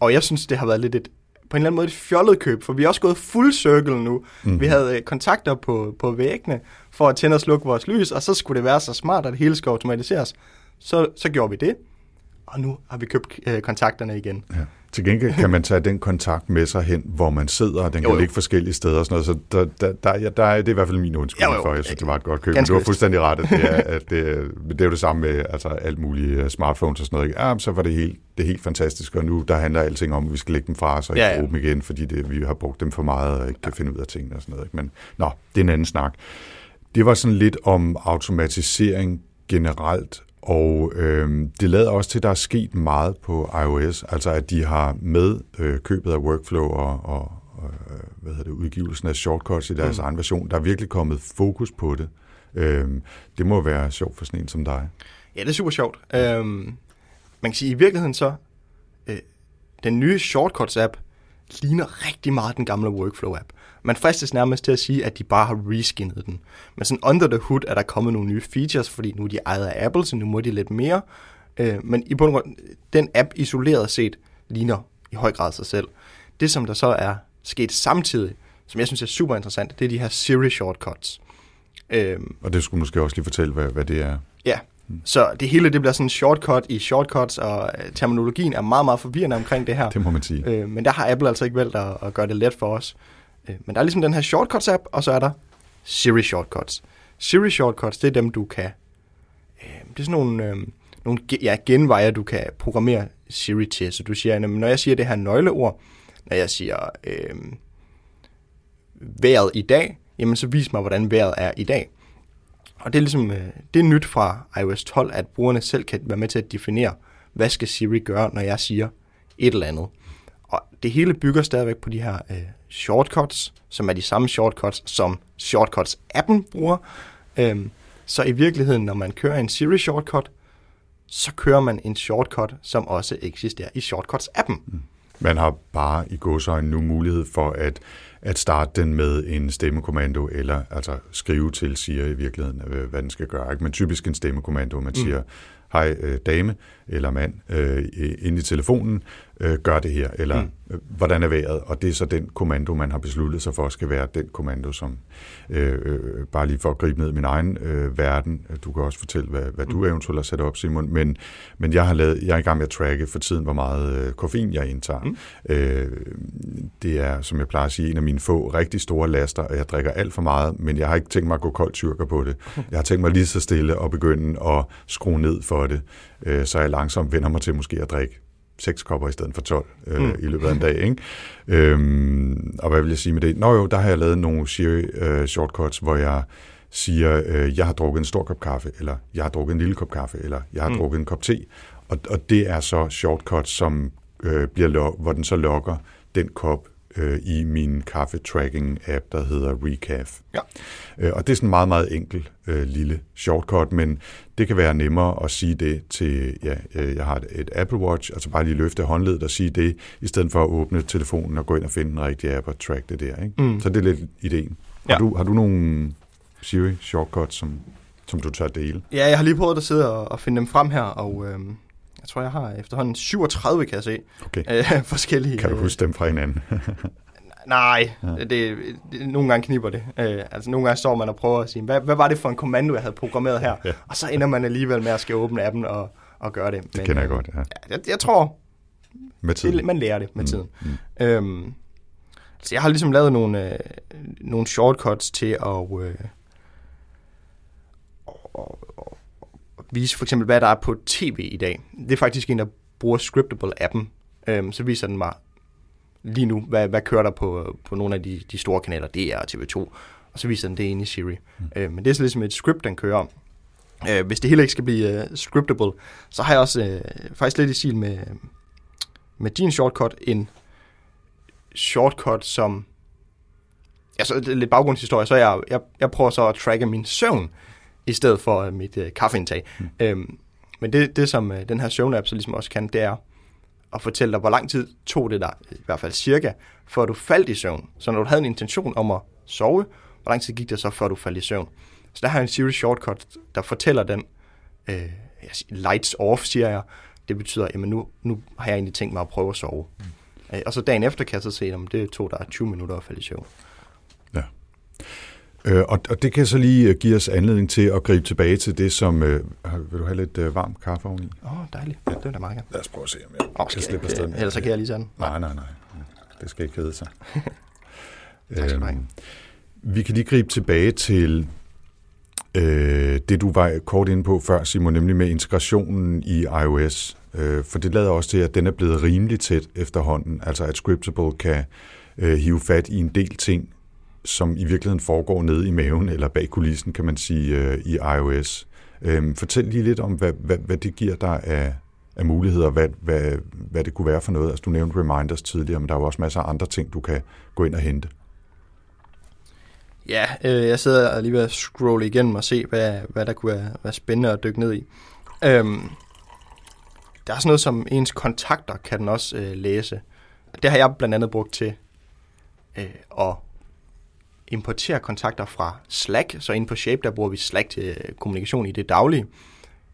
Og jeg synes, det har været lidt et, på en eller anden måde et fjollet køb, for vi er også gået full circle nu. Mm. Vi havde øh, kontakter på, på væggene for at tænde og slukke vores lys, og så skulle det være så smart, at det hele skal automatiseres. Så, så gjorde vi det, og nu har vi købt øh, kontakterne igen. Ja. Til gengæld kan man tage den kontakt med sig hen, hvor man sidder, og den jo, kan jo. ligge forskellige steder og sådan noget, så der, der, der, der, der er, det er i hvert fald min undskyldning for, jeg synes, det var et godt køb. Men du har fuldstændig ret, at det er, at det, det er jo det samme med altså, alt muligt øh, smartphones og sådan noget. Ja, så var det helt, det helt fantastisk, og nu der handler alting om, at vi skal lægge dem fra os og ikke ja, ja. bruge dem igen, fordi det, vi har brugt dem for meget og ikke kan finde ud af tingene og sådan noget. Men nå, det er en anden snak. Det var sådan lidt om automatisering generelt, og øh, det lader også til, at der er sket meget på iOS, altså at de har med øh, købet af workflow og, og øh, hvad hedder det, udgivelsen af shortcuts i deres mm. egen version, der er virkelig kommet fokus på det. Øh, det må være sjovt for sådan en som dig. Ja, det er super sjovt. Øhm, man kan sige, i virkeligheden så, øh, den nye Shortcuts-app ligner rigtig meget den gamle Workflow-app. Man fristes nærmest til at sige, at de bare har reskinnet den. Men sådan under the hood er der kommet nogle nye features, fordi nu er de ejet af Apple, så nu må de lidt mere. Øh, men i bund og grund, den app isoleret set ligner i høj grad sig selv. Det, som der så er sket samtidig, som jeg synes er super interessant, det er de her Siri shortcuts. Øhm, og det skulle måske også lige fortælle, hvad, hvad det er. Ja, så det hele det bliver sådan en shortcut i shortcuts, og øh, terminologien er meget, meget forvirrende omkring det her. Det må man sige. Øh, men der har Apple altså ikke valgt at, at gøre det let for os. Øh, men der er ligesom den her shortcuts-app, og så er der Siri shortcuts. Siri shortcuts, det er dem, du kan... Øh, det er sådan nogle, øh, nogle ja, genveje, du kan programmere Siri til. Så du siger, når jeg siger det her nøgleord, når jeg siger øh, vejret i dag, jamen så vis mig, hvordan vejret er i dag. Og det er ligesom, det er nyt fra iOS 12, at brugerne selv kan være med til at definere, hvad skal Siri gøre, når jeg siger et eller andet. Og det hele bygger stadigvæk på de her øh, shortcuts, som er de samme shortcuts, som shortcuts-appen bruger. Øhm, så i virkeligheden, når man kører en Siri shortcut, så kører man en shortcut, som også eksisterer i shortcuts-appen. Mm. Man har bare i godsøjne nu mulighed for at, at starte den med en stemmekommando, eller altså skrive til Siri i virkeligheden, øh, hvad den skal gøre. Men typisk en stemmekommando, man mm. siger, hej øh, dame eller mand, øh, ind i telefonen, øh, gør det her, eller mm. øh, hvordan er vejret, og det er så den kommando, man har besluttet sig for, skal være den kommando, som øh, øh, bare lige for at gribe ned i min egen øh, verden, du kan også fortælle, hvad, hvad mm. du eventuelt har sat op, Simon, men, men jeg, har lavet, jeg er i gang med at tracke for tiden, hvor meget øh, koffein jeg indtager. Mm. Øh, det er, som jeg plejer at sige, en af mine få rigtig store laster, og jeg drikker alt for meget, men jeg har ikke tænkt mig at gå kold tyrker på det. Jeg har tænkt mig lige så stille og begynde at skrue ned for det, øh, så jeg langsomt vender mig til måske at drikke seks kopper i stedet for 12 øh, mm. i løbet af en dag. Ikke? Øhm, og hvad vil jeg sige med det? Nå jo, der har jeg lavet nogle øh, shortcuts, hvor jeg siger, øh, jeg har drukket en stor kop kaffe, eller jeg har drukket en lille kop kaffe, eller jeg har mm. drukket en kop te. Og, og det er så shortcuts, som øh, bliver hvor den så lokker den kop øh, i min kaffe-tracking-app, der hedder Recaf. Ja. Øh, og det er sådan en meget, meget enkel øh, lille shortcut, men det kan være nemmere at sige det til, ja, øh, jeg har et, et Apple Watch, altså bare lige løfte håndledet og sige det, i stedet for at åbne telefonen og gå ind og finde en rigtig app og track det der. Ikke? Mm. Så det er lidt ideen. Ja. Har, du, har du nogle Siri shortcuts, som, som du tager dele? Ja, jeg har lige prøvet at sidde og, og finde dem frem her, og... Øh jeg tror, jeg har efterhånden 37, kan jeg se. Okay. Øh, forskellige... Kan du huske dem fra hinanden? nej, ja. det, det, nogle gange kniber det. Øh, altså nogle gange står man og prøver at sige, hvad, hvad var det for en kommando, jeg havde programmeret her? Ja. Og så ender man alligevel med at skal åbne appen og, og gøre det. Men, det kender jeg godt, ja. Jeg, jeg tror, med tiden. Det, man lærer det med mm. tiden. Mm. Øhm, så jeg har ligesom lavet nogle, øh, nogle shortcuts til at... Øh, vise for eksempel, hvad der er på tv i dag. Det er faktisk en, der bruger Scriptable-appen. Øhm, så viser den mig lige nu, hvad, hvad kører der på, på nogle af de, de store kanaler, DR og TV2, og så viser den det ind i Siri. Mm. Øhm, men det er så ligesom et script, den kører om. Øh, hvis det hele ikke skal blive uh, scriptable, så har jeg også uh, faktisk lidt i stil med, med din shortcut, en shortcut, som... Altså, lidt baggrundshistorie, så jeg, jeg, jeg prøver så at tracke min søvn i stedet for uh, mit uh, kaffeindtag. Mm. Øhm, men det, det som uh, den her søvn-app så ligesom også kan, det er at fortælle dig, hvor lang tid tog det dig, i hvert fald cirka, før du faldt i søvn. Så når du havde en intention om at sove, hvor lang tid gik det så, før du faldt i søvn? Så der har jeg en Siri shortcut, der fortæller den, uh, lights off, siger jeg. Det betyder, at nu, nu har jeg egentlig tænkt mig at prøve at sove. Mm. Uh, og så dagen efter kan jeg så se, at det tog dig 20 minutter at falde i søvn. Ja. Øh, og, og det kan så lige øh, give os anledning til at gribe tilbage til det, som... Øh, vil du have lidt øh, varm kaffe oveni? Åh, oh, dejligt. Ja. Det er da meget Lad os prøve at se, om jeg oh, kan slippe afsted Ellers så kan jeg lige sådan. Nej, nej, nej. Det skal ikke kede sig. tak skal øhm, Vi kan lige gribe tilbage til øh, det, du var kort inde på før, Simon, nemlig med integrationen i iOS. Øh, for det lader også til, at den er blevet rimelig tæt efterhånden. Altså at Scriptable kan øh, hive fat i en del ting, som i virkeligheden foregår nede i maven eller bag kulissen, kan man sige, øh, i iOS. Øhm, fortæl lige lidt om, hvad, hvad, hvad det giver dig af, af muligheder, hvad, hvad, hvad det kunne være for noget. Altså, du nævnte reminders tidligere, men der er jo også masser af andre ting, du kan gå ind og hente. Ja, øh, jeg sidder lige ved at scrolle igennem og se, hvad, hvad der kunne være, være spændende at dykke ned i. Øhm, der er sådan noget som ens kontakter, kan den også øh, læse. Det har jeg blandt andet brugt til øh, at importere kontakter fra Slack. Så inde på Shape, der bruger vi Slack til øh, kommunikation i det daglige.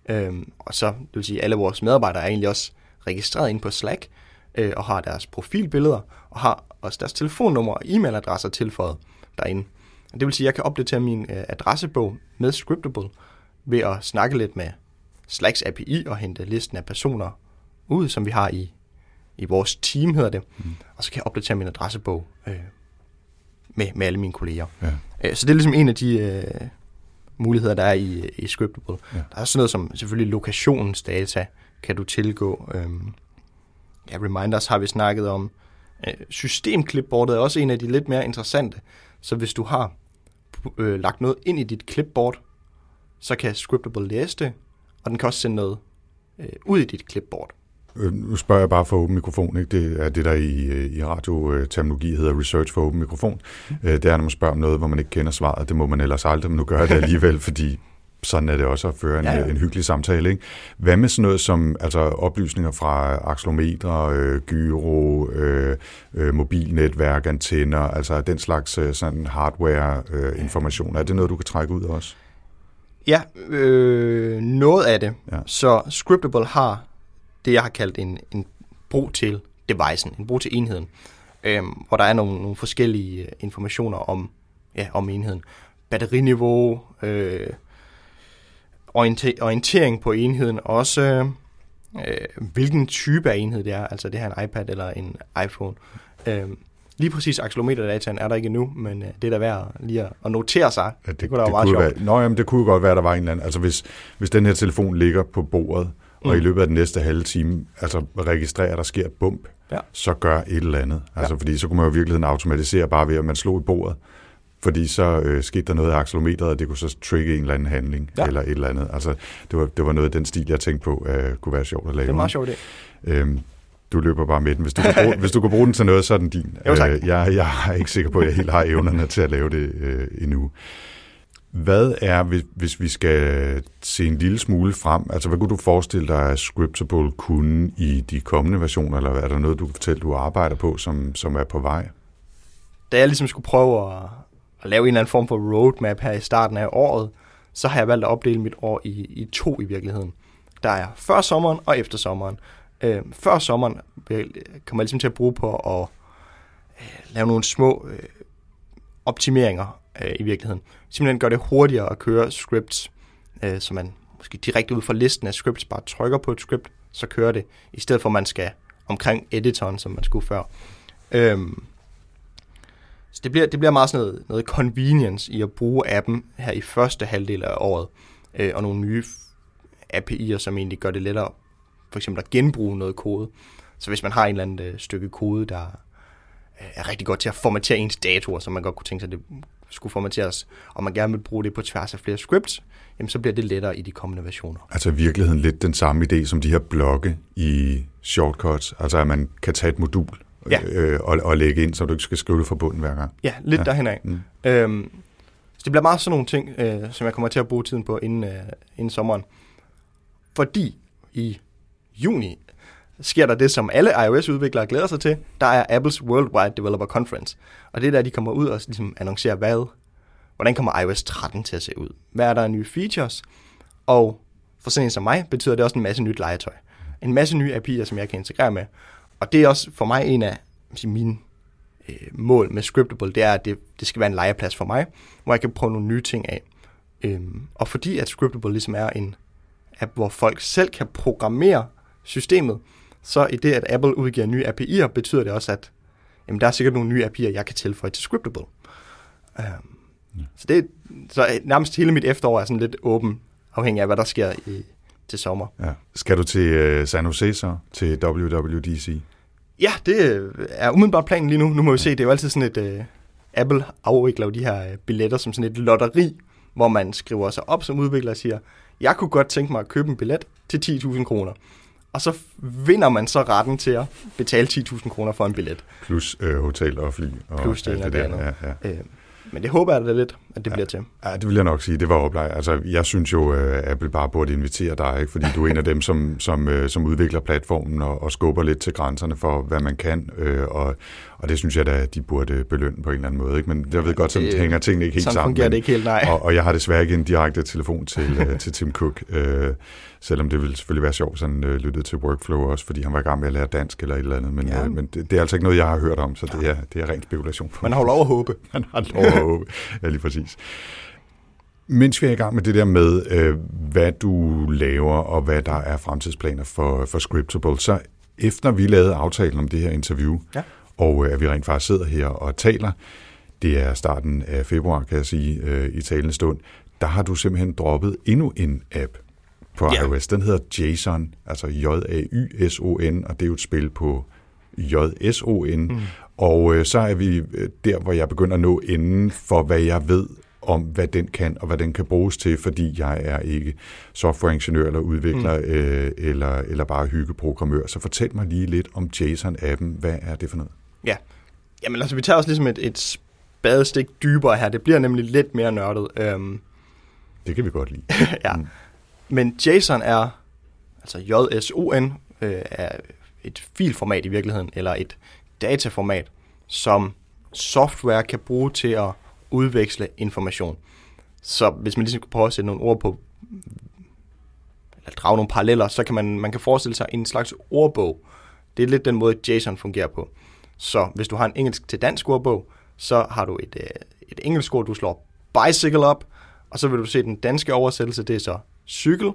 Øhm, og så, det vil sige, alle vores medarbejdere er egentlig også registreret inde på Slack, øh, og har deres profilbilleder, og har også deres telefonnummer og e-mailadresser tilføjet derinde. Og det vil sige, at jeg kan opdatere min øh, adressebog med Scriptable ved at snakke lidt med Slacks API og hente listen af personer ud, som vi har i, i vores team, hedder det. Mm. Og så kan jeg opdatere min adressebog øh, med, med alle mine kolleger. Ja. Øh, så det er ligesom en af de øh, muligheder, der er i, i Scriptable. Ja. Der er sådan noget som selvfølgelig lokationsdata, kan du tilgå. Øhm, ja, reminders har vi snakket om. Øh, systemklipbordet er også en af de lidt mere interessante. Så hvis du har øh, lagt noget ind i dit clipboard, så kan Scriptable læse det, og den kan også sende noget øh, ud i dit clipboard. Øh, nu spørger jeg bare for åben mikrofon. Ikke? Det er det, der i, i radioterminologi hedder research for åben mikrofon. Mm. Det er, når man spørger om noget, hvor man ikke kender svaret. Det må man ellers aldrig, men nu gør jeg det alligevel, fordi sådan er det også at føre en, ja, ja. en hyggelig samtale. Ikke? Hvad med sådan noget som altså, oplysninger fra axlometer, øh, gyro, øh, øh, mobilnetværk, antenner, altså den slags øh, sådan hardware-information? Øh, er det noget, du kan trække ud også? Ja, øh, noget af det. Ja. Så Scriptable har det, jeg har kaldt en, en brug til devicen, en brug til enheden, øh, hvor der er nogle, nogle forskellige øh, informationer om, ja, om enheden. Batteriniveau, øh, orientering på enheden, også øh, hvilken type af enhed det er, altså det her en iPad eller en iPhone. Øh, lige præcis accelerometerdataen er der ikke endnu, men øh, det er da værd lige at, notere sig. Ja, det, det kunne da være meget sjovt. Være, nå, jamen, det kunne godt være, at der var en eller anden. Altså hvis, hvis den her telefon ligger på bordet, mm. og i løbet af den næste halve time altså registrerer, at der sker et bump, ja. så gør et eller andet. Altså, ja. Fordi så kunne man jo i virkeligheden automatisere bare ved, at man slog i bordet fordi så øh, skete der noget af akselometeret, og det kunne så trigge en eller anden handling, ja. eller et eller andet. Altså, det var, det var noget af den stil, jeg tænkte på, øh, kunne være sjovt at lave. Det er meget sjovt, det. Øhm, du løber bare med den. Hvis du, kan bruge, hvis du kan bruge den til noget, så er den din. Jo, tak. Øh, jeg, jeg er ikke sikker på, at jeg helt har evnerne til at lave det øh, endnu. Hvad er, hvis, hvis vi skal se en lille smule frem, altså hvad kunne du forestille dig, at Scriptable kunne i de kommende versioner, eller er der noget, du kan fortælle, du arbejder på, som, som er på vej? Da jeg ligesom skulle prøve at, at lave en eller anden form for roadmap her i starten af året, så har jeg valgt at opdele mit år i, i to i virkeligheden. Der er før sommeren og efter sommeren. Øh, før sommeren kommer jeg ligesom til at bruge på at øh, lave nogle små øh, optimeringer øh, i virkeligheden. Simpelthen gør det hurtigere at køre scripts, øh, så man måske direkte ud fra listen af scripts bare trykker på et script, så kører det, i stedet for at man skal omkring editoren, som man skulle før. Øhm, så det bliver, det bliver meget sådan noget, noget convenience i at bruge appen her i første halvdel af året, øh, og nogle nye API'er, som egentlig gør det lettere for eksempel at genbruge noget kode. Så hvis man har en eller anden øh, stykke kode, der øh, er rigtig godt til at formatere ens datoer, så man godt kunne tænke sig, at det skulle formateres, og man gerne vil bruge det på tværs af flere scripts, jamen så bliver det lettere i de kommende versioner. Altså i virkeligheden lidt den samme idé som de her blokke i shortcuts, altså at man kan tage et modul ja. øh, og, og lægge ind, så du ikke skal skrive det fra bunden hver gang. Ja, lidt ja. derhen af. Mm. Øhm, så det bliver meget sådan nogle ting, øh, som jeg kommer til at bruge tiden på inden, øh, inden sommeren. Fordi i juni sker der det, som alle iOS-udviklere glæder sig til. Der er Apples Worldwide Developer Conference. Og det er der, de kommer ud og ligesom annoncerer, hvad, hvordan kommer iOS 13 til at se ud? Hvad er der af nye features? Og for sådan en som mig, betyder det også en masse nyt legetøj. En masse nye API'er, som jeg kan integrere med. Og det er også for mig en af mine øh, mål med Scriptable, det er, at det, det skal være en legeplads for mig, hvor jeg kan prøve nogle nye ting af. Øhm, og fordi at Scriptable ligesom er en app, hvor folk selv kan programmere systemet, så i det, at Apple udgiver nye API'er, betyder det også, at jamen, der er sikkert nogle nye API'er, jeg kan tilføje til Scriptable. Um, ja. Så det så nærmest hele mit efterår er sådan lidt åben, afhængig af, hvad der sker i, til sommer. Ja. Skal du til uh, San Jose så, til WWDC? Ja, det er umiddelbart planen lige nu. Nu må vi se, det er jo altid sådan et... Uh, Apple afvikler de her uh, billetter som sådan et lotteri, hvor man skriver sig op som udvikler og siger, jeg kunne godt tænke mig at købe en billet til 10.000 kroner og så vinder man så retten til at betale 10.000 kroner for en billet. Plus øh, hotel og fly. Og Plus det, det, det der. Ja, ja. Øh, Men det håber jeg da lidt, at det ja. bliver til. Ja, det vil jeg nok sige. Det var oplagt. Altså, jeg synes jo, at Apple bare burde invitere dig, ikke? fordi du er en af dem, som, som, øh, som udvikler platformen og, og skubber lidt til grænserne for, hvad man kan. Øh, og, og det synes jeg da, at de burde belønne på en eller anden måde. Ikke? Men jeg ved godt, så det, hænger tingene ikke helt sådan sammen. fungerer det ikke helt, nej. Og, og jeg har desværre ikke en direkte telefon til, øh, til Tim Cook, øh, selvom det ville selvfølgelig være sjovt, sådan øh, lyttede til workflow også, fordi han var i gang med at lære dansk eller et eller andet. Men, ja. øh, men det, det er altså ikke noget, jeg har hørt om, så det er, det er ren spekulation. Man har lov at håbe. Man har lov at håbe. Ja, lige præcis. Mens vi er i gang med det der med, øh, hvad du laver, og hvad der er fremtidsplaner for, for Scriptable, så efter vi lavede aftalen om det her interview, ja. og øh, at vi rent faktisk sidder her og taler, det er starten af februar, kan jeg sige, øh, i talende stund, der har du simpelthen droppet endnu en app på ja. iOS. Den hedder JSON, altså J-A-Y-S-O-N, og det er jo et spil på J-S-O-N. Mm. Og øh, så er vi der, hvor jeg begynder at nå enden for, hvad jeg ved om, hvad den kan, og hvad den kan bruges til, fordi jeg er ikke softwareingeniør eller udvikler, mm. øh, eller, eller bare hyggeprogrammør. Så fortæl mig lige lidt om JSON-appen. Hvad er det for noget? Ja, Jamen altså, vi tager også ligesom et, et spadestik dybere her. Det bliver nemlig lidt mere nørdet. Um, det kan vi godt lide. ja. Mm. Men JSON er, altså JSON, øh, er et filformat i virkeligheden, eller et dataformat, som software kan bruge til at udveksle information. Så hvis man ligesom kan prøve at sætte nogle ord på, eller drage nogle paralleller, så kan man, man kan forestille sig en slags ordbog. Det er lidt den måde, JSON fungerer på. Så hvis du har en engelsk til dansk ordbog, så har du et, øh, et engelsk ord, du slår bicycle op, og så vil du se den danske oversættelse, det er så cykel.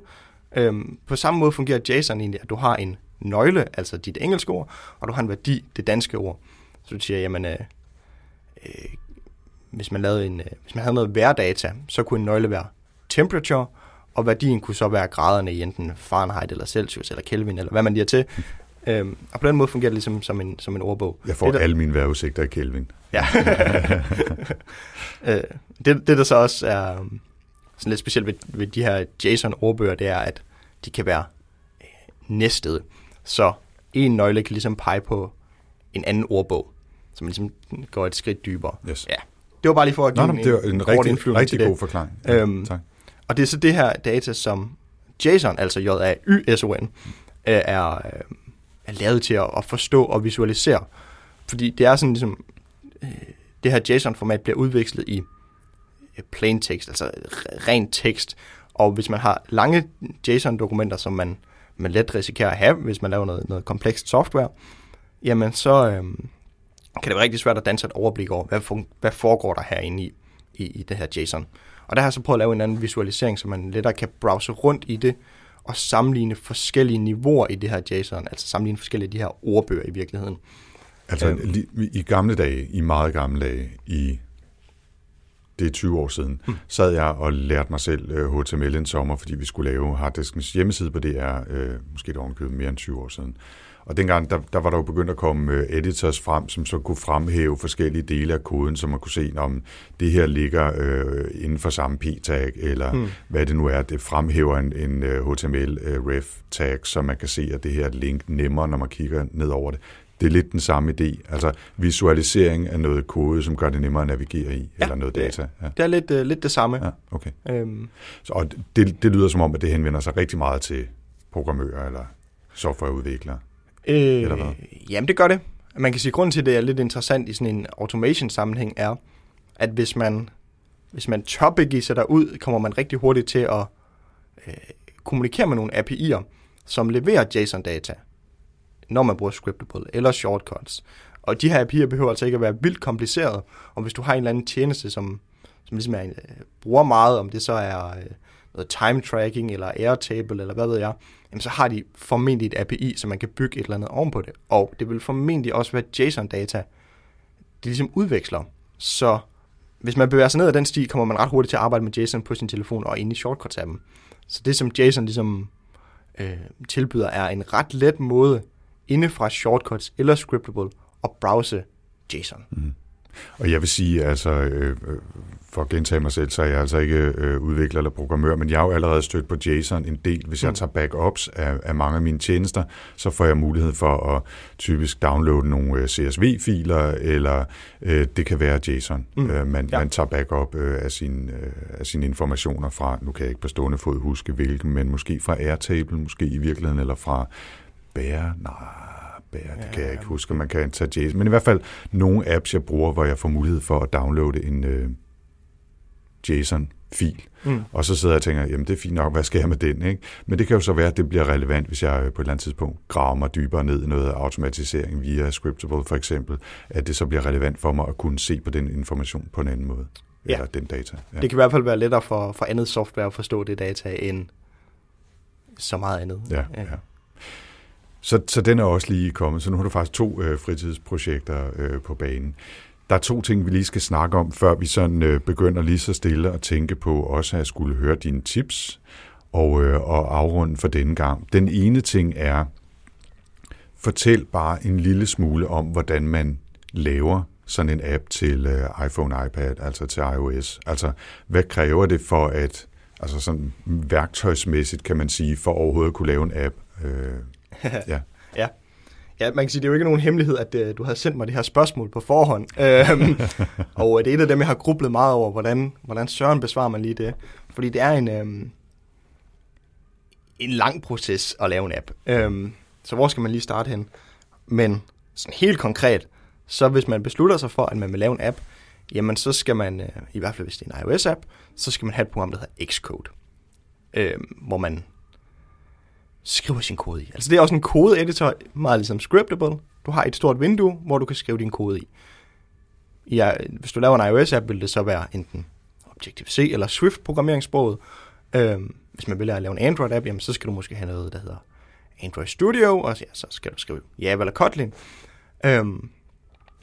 Øhm, på samme måde fungerer JSON egentlig, at du har en nøgle, altså dit engelske ord, og du har en værdi, det danske ord. Så du siger, jamen, øh, øh, hvis, man lavede en, øh, hvis man havde noget værdata, så kunne en nøgle være temperature, og værdien kunne så være graderne i enten Fahrenheit eller Celsius eller Kelvin, eller hvad man lige til. Øhm, og på den måde fungerer det ligesom som en, som en ordbog. Jeg får det, der, alle mine vejrudsigter i Kelvin. Ja. øh, det, det, der så også er um, sådan lidt specielt ved, ved de her JSON-ordbøger, det er, at de kan være øh, næstede. Så en nøgle kan ligesom pege på en anden ordbog, så man ligesom går et skridt dybere. Yes. Ja. Det var bare lige for at give Nå, en, det var en, en rigtig, rigtig god forklaring. Ja, øhm, tak. Og det er så det her data, som JSON, altså J-A-Y-S-O-N, øh, er, øh, er lavet til at, at forstå og visualisere. Fordi det er sådan ligesom, øh, det her JSON-format bliver udvekslet i plain text, altså ren tekst. Og hvis man har lange JSON-dokumenter, som man, man let risikerer at have, hvis man laver noget, noget komplekst software, jamen så øh, kan det være rigtig svært at danse et overblik over, hvad, for, hvad foregår der herinde i, i, i det her JSON. Og der har jeg så prøvet at lave en anden visualisering, så man lettere kan browse rundt i det, og sammenligne forskellige niveauer i det her JSON, altså sammenligne forskellige af de her ordbøger i virkeligheden. Altså øhm. i gamle dage, i meget gamle dage, i det er 20 år siden, hmm. sad jeg og lærte mig selv HTML en sommer, fordi vi skulle lave harddiskens hjemmeside på DR, uh, måske det ovenkøbet mere end 20 år siden. Og dengang, der, der var der jo begyndt at komme uh, editors frem, som så kunne fremhæve forskellige dele af koden, så man kunne se, om det her ligger uh, inden for samme p-tag, eller hmm. hvad det nu er. Det fremhæver en, en HTML-ref-tag, så man kan se, at det her er link nemmere, når man kigger ned over det det er lidt den samme idé. Altså visualisering af noget kode, som gør det nemmere at navigere i, ja, eller noget det, data. Ja. Det er lidt, uh, lidt det samme. Ja, okay. Øhm. Så, og det, det lyder som om, at det henvender sig rigtig meget til programmører eller softwareudviklere. Øh, eller hvad? Jamen, det gør det. Man kan sige, at grunden til, at det er lidt interessant i sådan en automation-sammenhæng, er, at hvis man, hvis man tør sig derud, kommer man rigtig hurtigt til at øh, kommunikere med nogle API'er, som leverer JSON-data når man bruger scriptable eller shortcuts. Og de her API'er behøver altså ikke at være vildt komplicerede, og hvis du har en eller anden tjeneste, som, som ligesom er, øh, bruger meget, om det så er øh, noget time tracking eller Airtable eller hvad ved jeg, jamen så har de formentlig et API, så man kan bygge et eller andet ovenpå det. Og det vil formentlig også være JSON-data, det ligesom udveksler. Så hvis man bevæger sig ned ad den sti, kommer man ret hurtigt til at arbejde med JSON på sin telefon og ind i shortcuts-appen. Så det, som JSON ligesom øh, tilbyder, er en ret let måde inde fra shortcuts eller scriptable og browse JSON. Mm. Og jeg vil sige, altså, øh, for at gentage mig selv, så er jeg altså ikke øh, udvikler eller programmør, men jeg har jo allerede stødt på JSON en del. Hvis jeg mm. tager backups af, af mange af mine tjenester, så får jeg mulighed for at typisk downloade nogle øh, CSV-filer, eller øh, det kan være JSON. Mm. Øh, man, ja. man tager backup øh, af, sine, øh, af sine informationer fra, nu kan jeg ikke på stående fod huske hvilken, men måske fra Airtable, måske i virkeligheden, eller fra Bear, nej, Bear, det ja, kan jeg ikke huske, man kan tage JSON. Men i hvert fald nogle apps, jeg bruger, hvor jeg får mulighed for at downloade en... Øh, JSON-fil. Mm. Og så sidder jeg og tænker, jamen det er fint nok, hvad skal jeg med den? Ikke? Men det kan jo så være, at det bliver relevant, hvis jeg på et eller andet tidspunkt graver mig dybere ned i noget automatisering via Scriptable for eksempel, at det så bliver relevant for mig at kunne se på den information på en anden måde. Ja. Eller den data. Ja. Det kan i hvert fald være lettere for, for andet software at forstå det data end så meget andet. Ja, ja. ja. Så, så den er også lige kommet. Så nu har du faktisk to øh, fritidsprojekter øh, på banen. Der er to ting, vi lige skal snakke om, før vi sådan øh, begynder lige så stille at tænke på også at skulle høre dine tips og, øh, og afrunde for denne gang. Den ene ting er, fortæl bare en lille smule om, hvordan man laver sådan en app til øh, iPhone, iPad, altså til iOS. Altså, hvad kræver det for at, altså sådan værktøjsmæssigt kan man sige, for overhovedet at kunne lave en app? Øh, ja. ja. Ja, man kan sige, det er jo ikke nogen hemmelighed, at uh, du havde sendt mig det her spørgsmål på forhånd. Øhm, og det er et af dem, jeg har grublet meget over, hvordan, hvordan søren besvarer man lige det. Fordi det er en, um, en lang proces at lave en app. Um, så hvor skal man lige starte hen? Men sådan helt konkret, så hvis man beslutter sig for, at man vil lave en app, jamen så skal man, uh, i hvert fald hvis det er en iOS-app, så skal man have et program, der hedder Xcode. Uh, hvor man skriver sin kode i. Altså det er også en kode-editor, meget ligesom Scriptable. Du har et stort vindue, hvor du kan skrive din kode i. Ja, hvis du laver en iOS-app, vil det så være enten Objective-C eller Swift-programmeringssproget. Øhm, hvis man vil lave en Android-app, jamen, så skal du måske have noget, der hedder Android Studio, og ja, så skal du skrive Java eller Kotlin. Øhm,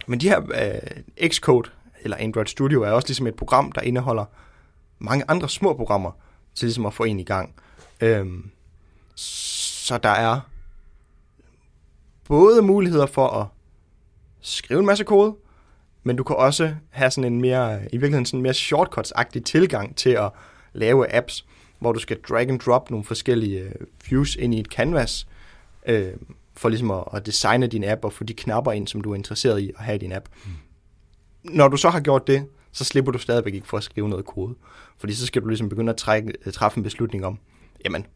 men de her øh, Xcode eller Android Studio er også ligesom et program, der indeholder mange andre små programmer til ligesom at få en i gang. Øhm, så der er både muligheder for at skrive en masse kode, men du kan også have sådan en mere, i virkeligheden sådan en mere shortcuts-agtig tilgang til at lave apps, hvor du skal drag and drop nogle forskellige øh, views ind i et canvas, øh, for ligesom at, at designe din app og få de knapper ind, som du er interesseret i at have i din app. Mm. Når du så har gjort det, så slipper du stadigvæk ikke for at skrive noget kode. Fordi så skal du ligesom begynde at trække, træffe en beslutning om, jamen,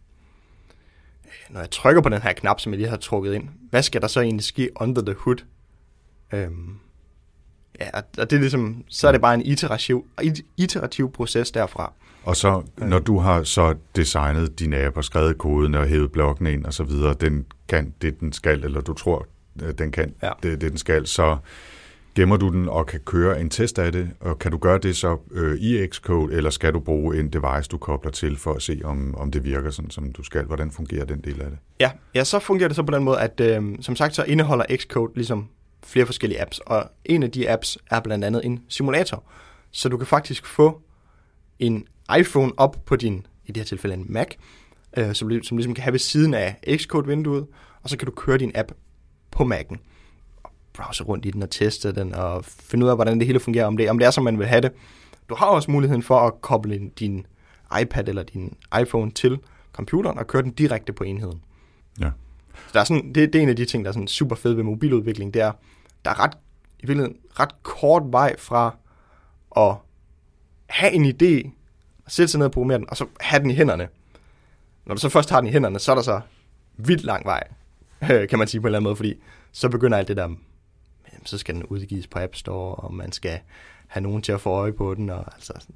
når jeg trykker på den her knap, som jeg lige har trukket ind, hvad skal der så egentlig ske under the hood? Øhm, ja, og det er ligesom, så er det bare en iterativ, iterativ proces derfra. Og så, når du har så designet din app og skrevet koden og hævet blokken ind og så videre, den kan det, den skal, eller du tror, øh, den kan ja. det, det, den skal, så gemmer du den og kan køre en test af det, og kan du gøre det så øh, i Xcode, eller skal du bruge en device, du kobler til, for at se, om, om det virker sådan, som du skal? Hvordan fungerer den del af det? Ja, ja så fungerer det så på den måde, at øh, som sagt, så indeholder Xcode ligesom flere forskellige apps, og en af de apps er blandt andet en simulator. Så du kan faktisk få en iPhone op på din, i det her tilfælde en Mac, øh, som, som ligesom kan have ved siden af Xcode-vinduet, og så kan du køre din app på Mac'en browse rundt i den og teste den og finde ud af, hvordan det hele fungerer, om det, om det er, som man vil have det. Du har også muligheden for at koble din iPad eller din iPhone til computeren og køre den direkte på enheden. Ja. Så der er sådan, det, det er en af de ting, der er sådan super fed ved mobiludvikling, det er, der er ret, i virkeligheden ret kort vej fra at have en idé, sætte sig ned og programmere den, og så have den i hænderne. Når du så først har den i hænderne, så er der så vildt lang vej, kan man sige på en eller anden måde, fordi så begynder alt det der så skal den udgives på App Store, og man skal have nogen til at få øje på den, og altså sådan.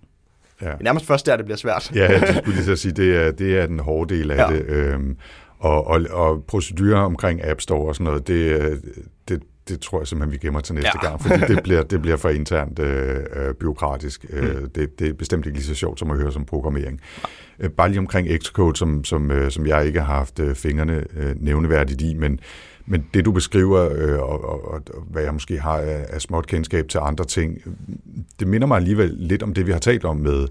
Ja. Nærmest først der, det bliver svært. ja, jeg skulle lige så sige, det er, det er den hårde del af ja. det. Øhm, og, og, og procedurer omkring App Store og sådan noget, det, det, det tror jeg simpelthen, vi gemmer til næste ja. gang, fordi det bliver, det bliver for internt øh, øh byråkratisk. Mm. Øh, det, det er bestemt ikke lige så sjovt som at høre som programmering. Ja. Øh, bare lige omkring Xcode, som, som, øh, som jeg ikke har haft fingrene øh, nævneværdigt i, men men det, du beskriver, øh, og, og, og hvad jeg måske har af, af småt kendskab til andre ting, det minder mig alligevel lidt om det, vi har talt om med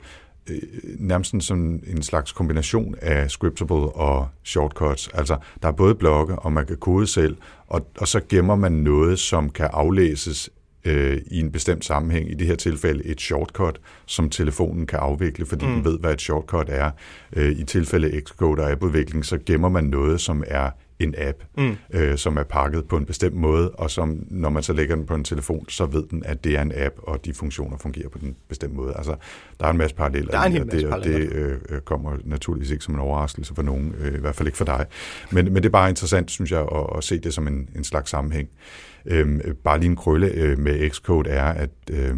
øh, nærmest sådan en slags kombination af scriptable og shortcuts. Altså, der er både blokke, og man kan kode selv, og, og så gemmer man noget, som kan aflæses øh, i en bestemt sammenhæng, i det her tilfælde et shortcut, som telefonen kan afvikle, fordi mm. den ved, hvad et shortcut er. Øh, I tilfælde Xcode og appudvikling, så gemmer man noget, som er en app, mm. øh, som er pakket på en bestemt måde, og som, når man så lægger den på en telefon, så ved den, at det er en app, og de funktioner fungerer på den bestemte måde. Altså, der er en masse paralleller. Der er en hel masse og det, det øh, kommer naturligvis ikke som en overraskelse for nogen, øh, i hvert fald ikke for dig. Men, men det er bare interessant, synes jeg, at, at se det som en, en slags sammenhæng. Øh, bare lige en krølle øh, med Xcode er, at... Øh, Øh,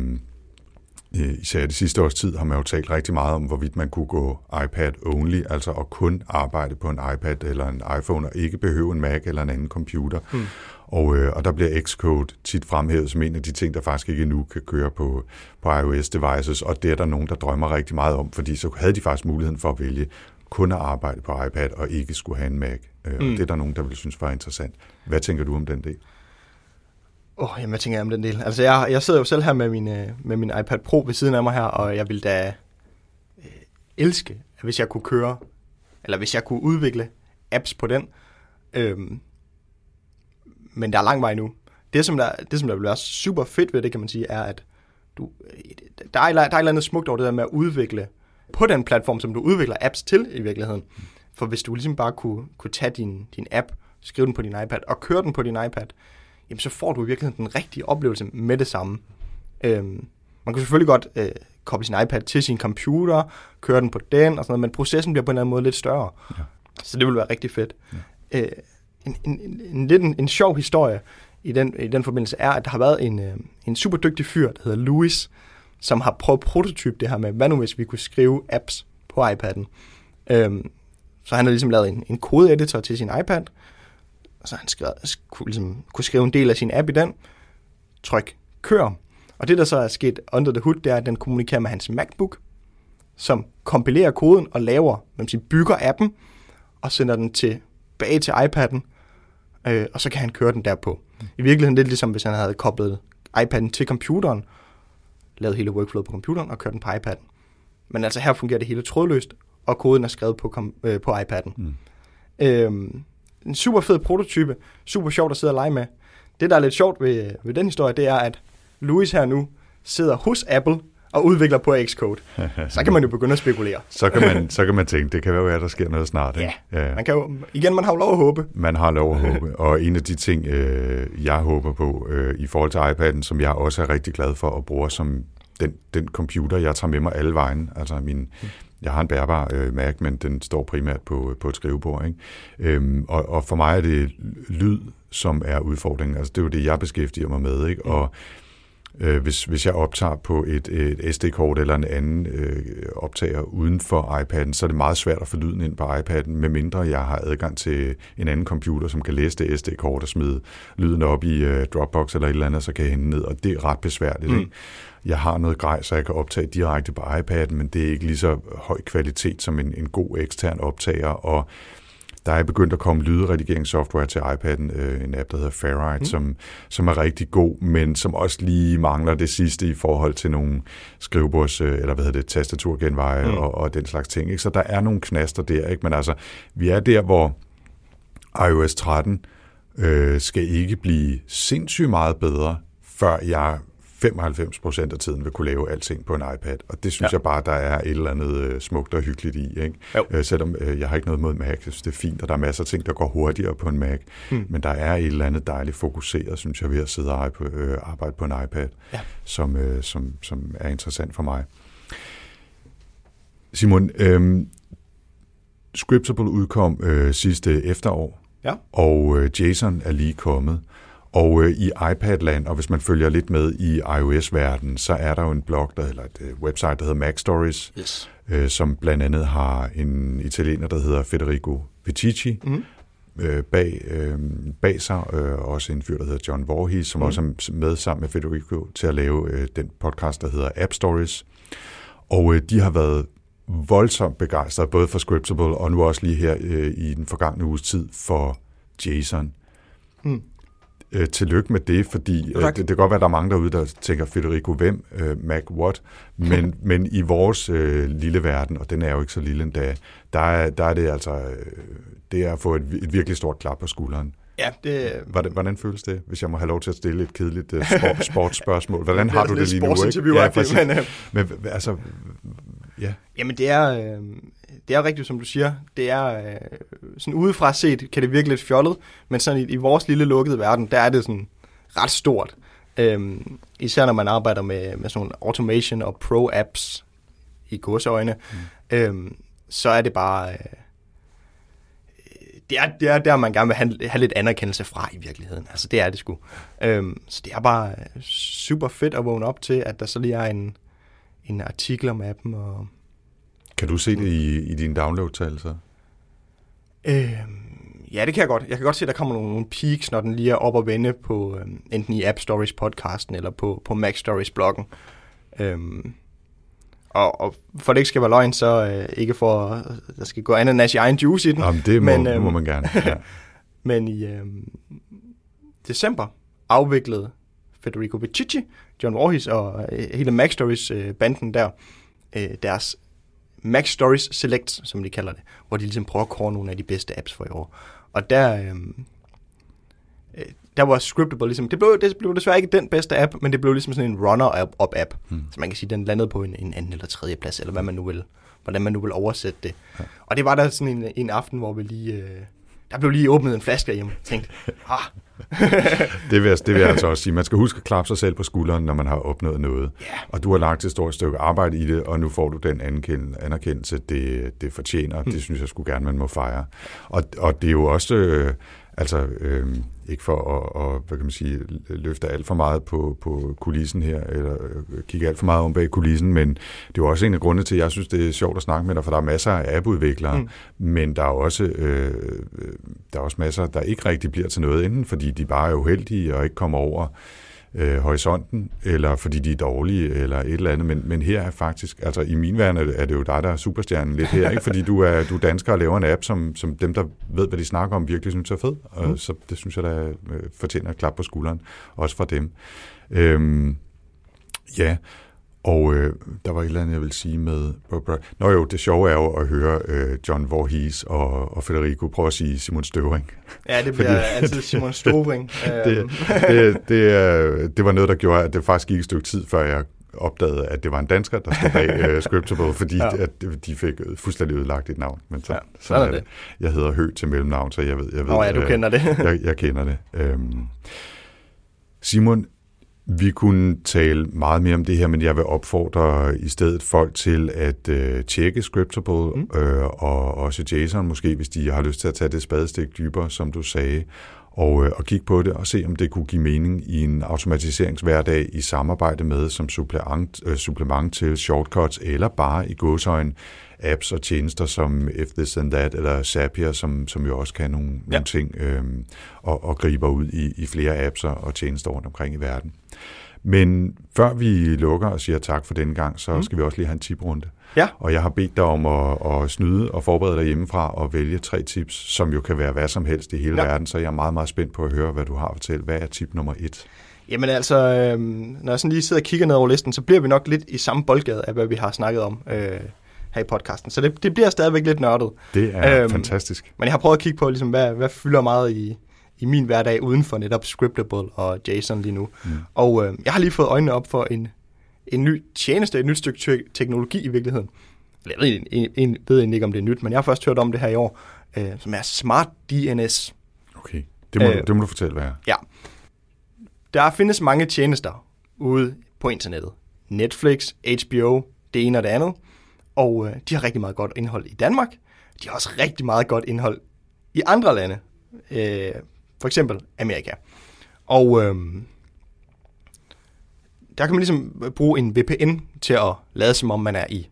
især det sidste års tid har man jo talt rigtig meget om, hvorvidt man kunne gå iPad-only, altså at kun arbejde på en iPad eller en iPhone, og ikke behøve en Mac eller en anden computer. Hmm. Og, øh, og der bliver Xcode tit fremhævet som en af de ting, der faktisk ikke endnu kan køre på, på iOS-devices, og det er der nogen, der drømmer rigtig meget om, fordi så havde de faktisk muligheden for at vælge kun at arbejde på iPad og ikke skulle have en Mac. Øh, mm. Og det er der nogen, der vil synes var interessant. Hvad tænker du om den del? Åh, oh, jamen, hvad tænker jeg om den del? Altså, jeg, jeg sidder jo selv her med min, øh, med min iPad Pro ved siden af mig her, og jeg ville da øh, elske, at hvis jeg kunne køre, eller hvis jeg kunne udvikle apps på den. Øhm, men der er lang vej nu. Det som, der, det, som der vil være super fedt ved det, kan man sige, er, at du, øh, der, er, der er et eller andet smukt over det der med at udvikle på den platform, som du udvikler apps til i virkeligheden. For hvis du ligesom bare kunne, kunne tage din, din app, skrive den på din iPad og køre den på din iPad, jamen så får du i virkeligheden den rigtige oplevelse med det samme. Øhm, man kan selvfølgelig godt øh, koble sin iPad til sin computer, køre den på den og sådan noget, men processen bliver på en eller anden måde lidt større. Ja. Så det vil være rigtig fedt. Ja. Øh, en, en, en, en, lidt en, en sjov historie i den, i den forbindelse er, at der har været en, øh, en super dygtig fyr, der hedder Louis, som har prøvet at prototype det her med, hvad nu hvis vi kunne skrive apps på iPad'en. Øhm, så han har ligesom lavet en, en kodeeditor til sin iPad, og så han skrev, kunne, ligesom, kunne skrive en del af sin app i den, tryk kør. Og det, der så er sket under the hood, det er, at den kommunikerer med hans MacBook, som kompilerer koden og laver, man siger, bygger appen, og sender den tilbage til iPad'en, øh, og så kan han køre den derpå. I virkeligheden det er ligesom, hvis han havde koblet iPad'en til computeren, lavet hele workflowet på computeren og kørt den på iPad'en. Men altså her fungerer det hele trådløst, og koden er skrevet på, øh, på iPad'en. Mm. Øhm, en super fed prototype, super sjovt at sidde og lege med. Det, der er lidt sjovt ved, ved den historie, det er, at Louis her nu sidder hos Apple og udvikler på Xcode. Så kan man jo begynde at spekulere. så, kan man, så kan man tænke, det kan være, at der sker noget snart. Ikke? Ja, ja. Man kan jo, igen, man har jo lov at håbe. Man har lov at håbe, og en af de ting, øh, jeg håber på øh, i forhold til iPad'en, som jeg også er rigtig glad for at bruge som den, den computer, jeg tager med mig alle vejen, altså min, jeg har en bærbar øh, Mac, men den står primært på, på et skrivebord. Ikke? Øhm, og, og for mig er det lyd, som er udfordringen. Altså, det er jo det, jeg beskæftiger mig med. Ikke? Og øh, hvis, hvis jeg optager på et, et SD-kort eller en anden øh, optager uden for iPad'en, så er det meget svært at få lyden ind på iPad'en, medmindre jeg har adgang til en anden computer, som kan læse det SD-kort og smide lyden op i øh, Dropbox eller et eller andet, så kan jeg hente ned, og det er ret besværligt. Mm. Ikke? jeg har noget grej, så jeg kan optage direkte på iPad'en, men det er ikke lige så høj kvalitet som en, en god ekstern optager, og der er begyndt at komme lydredigeringssoftware til iPad'en, øh, en app, der hedder Ferrite, mm. som, som er rigtig god, men som også lige mangler det sidste i forhold til nogle skrivebords, øh, eller hvad hedder det, tastaturgenveje mm. og, og den slags ting. Ikke? Så der er nogle knaster der, ikke? men altså, vi er der, hvor iOS 13 øh, skal ikke blive sindssygt meget bedre, før jeg 95 procent af tiden vil kunne lave alting på en iPad. Og det synes ja. jeg bare, der er et eller andet øh, smukt og hyggeligt i. Ikke? Øh, selvom øh, jeg har ikke noget mod Mac. Synes, det er fint, og der er masser af ting, der går hurtigere på en Mac. Hmm. Men der er et eller andet dejligt fokuseret, synes jeg, ved at sidde og øh, arbejde på en iPad, ja. som, øh, som, som er interessant for mig. Simon, øh, Scriptable udkom øh, sidste efterår, ja. og øh, Jason er lige kommet. Og øh, i iPad-land, og hvis man følger lidt med i iOS-verdenen, så er der jo en blog, der, eller et øh, website, der hedder Mac Stories, yes. øh, som blandt andet har en italiener, der hedder Federico Vitici, mm. øh, bag, øh, bag sig, øh, også en fyr, der hedder John Voorhees, som mm. også er med sammen med Federico til at lave øh, den podcast, der hedder App Stories. Og øh, de har været voldsomt begejstrede, både for Scriptable og nu også lige her øh, i den forgangne uges tid for JSON. Mm øh, tillykke med det, fordi øh, det, det kan godt være, at der er mange derude, der tænker, Federico, hvem? Øh, Mac what? Men, men i vores øh, lille verden, og den er jo ikke så lille endda, der er, der er det altså, øh, det er at få et, et virkelig stort klap på skulderen. Ja, det, Hvordan, hvordan føles det, hvis jeg må have lov til at stille et kedeligt uh, sport, sportsspørgsmål? Hvordan har du det lige nu? Ikke? Ja, præcis. men, øh, Men altså, ja, Jamen det er, øh, det er rigtigt, som du siger. Det er øh, sådan udefra set, kan det virke lidt fjollet, men sådan i, i vores lille lukkede verden, der er det sådan ret stort. Øhm, især når man arbejder med, med sådan nogle automation og pro-apps i godsøjne, mm. øhm, så er det bare... Øh, det er, det er der, man gerne vil have, have lidt anerkendelse fra i virkeligheden. Altså, det er det sgu. Øhm, så det er bare øh, super fedt at vågne op til, at der så lige er en, en artikel om appen, og kan du se det i, i dine download-tal så? Øhm, ja, det kan jeg godt. Jeg kan godt se, at der kommer nogle, nogle peaks, når den lige er op og vende på øhm, enten i App Stories podcasten eller på, på Mac Stories bloggen. Øhm, og, og for det ikke skal være løgn, så øh, ikke for, at der skal gå andet end i egen juice i den. Jamen, det må, Men, øhm, må man gerne. Ja. Men i øhm, december afviklede Federico Vicici, John Voorhees og øh, hele Mac Stories øh, banden der, øh, deres Mac Stories Select, som de kalder det, hvor de ligesom prøver at kåre nogle af de bedste apps for i år. Og der, øhm, øh, der var Scriptable ligesom, det blev, det blev desværre ikke den bedste app, men det blev ligesom sådan en runner-up app. Hmm. Så man kan sige, den landede på en, en anden eller tredje plads, eller hvad man nu vil, hvordan man nu vil oversætte det. Ja. Og det var der sådan en, en aften, hvor vi lige, øh, der blev lige åbnet en flaske hjemme. Jeg tænkte, ah, Det vil, jeg, det vil jeg altså også sige. Man skal huske at klappe sig selv på skulderen, når man har opnået noget. Ja. Og du har lagt et stort stykke arbejde i det, og nu får du den anerkendelse, det, det fortjener. Hmm. Det synes jeg skulle gerne, man må fejre. Og, og det er jo også, øh, altså øh, ikke for at, og, hvad kan man sige, løfte alt for meget på, på kulissen her, eller øh, kigge alt for meget om bag kulissen, men det er jo også en af grundene til, at jeg synes, det er sjovt at snakke med dig, for der er masser af appudviklere, mm. men der er også øh, der er også masser, der ikke rigtig bliver til noget, enten fordi de bare er uheldige og ikke kommer over øh, horisonten, eller fordi de er dårlige, eller et eller andet. Men, men her er faktisk, altså i min verden er det, er det jo dig, der er superstjernen lidt her, ikke? fordi du er, du er dansker og laver en app, som, som dem, der ved, hvad de snakker om, virkelig synes er fed. Og Mm. så det synes jeg, der øh, fortjener et klap på skulderen, også fra dem. Øhm, ja, og øh, der var et eller andet, jeg vil sige med... Nå jo, det sjove er jo at høre øh, John Voorhees og, og Federico prøve at sige Simon Støvring. ja, det bliver Fordi- altid Simon Stobring. det, Øhm, det, det, øh, det var noget, der gjorde, at det faktisk gik et stykke tid, før jeg opdagede, at det var en dansker, der stod bag uh, Scriptable, fordi Ja. at de fik fuldstændig ødelagt et navn. Men så, Ja, sådan er er det. Jeg hedder Hø til mellemnavn, så jeg ved, jeg ved Nå ja, du øh, kender det. jeg, jeg kender det. Øhm, Simon, vi kunne tale meget mere om det her, men jeg vil opfordre i stedet folk til at øh, tjekke Scriptable mm. øh, og også Jason måske, hvis de har lyst til at tage det spadestik dybere, som du sagde, og, øh, og kigge på det og se, om det kunne give mening i en automatiseringshverdag i samarbejde med som supplement, øh, supplement til shortcuts eller bare i godsøjen apps og tjenester som If This and That eller Zapier, som, som jo også kan nogle, ja. nogle ting øh, og, og griber ud i, i flere apps og tjenester rundt omkring i verden. Men før vi lukker og siger tak for denne gang, så mm. skal vi også lige have en tiprunde. Ja. Og jeg har bedt dig om at, at snyde og forberede dig hjemmefra og vælge tre tips, som jo kan være hvad som helst i hele Ja. verden, så jeg er meget, meget spændt på at høre, hvad du har at fortælle. Hvad er tip nummer et? Jamen altså, øhm, når jeg sådan lige sidder og kigger ned over listen, så bliver vi nok lidt i samme boldgade af, hvad vi har snakket om øh, her i podcasten. Så det, det bliver stadigvæk lidt nørdet. Det er øhm, fantastisk. Men jeg har prøvet at kigge på, ligesom, hvad, hvad fylder meget i, i min hverdag uden for netop Scriptable og JSON lige nu. Mm. Og øh, jeg har lige fået øjnene op for en, en ny tjeneste, et nyt stykke te- teknologi i virkeligheden. Jeg ved, en, en, ved egentlig ikke, om det er nyt, men jeg har først hørt om det her i år, øh, som er Smart DNS. Okay, det må, øh, det må du fortælle, hvad er. Ja. Der findes mange tjenester ude på internettet. Netflix, HBO, det ene og det andet. Og øh, de har rigtig meget godt indhold i Danmark. De har også rigtig meget godt indhold i andre lande. Øh, for eksempel Amerika. Og øh, der kan man ligesom bruge en VPN til at lade som om man er i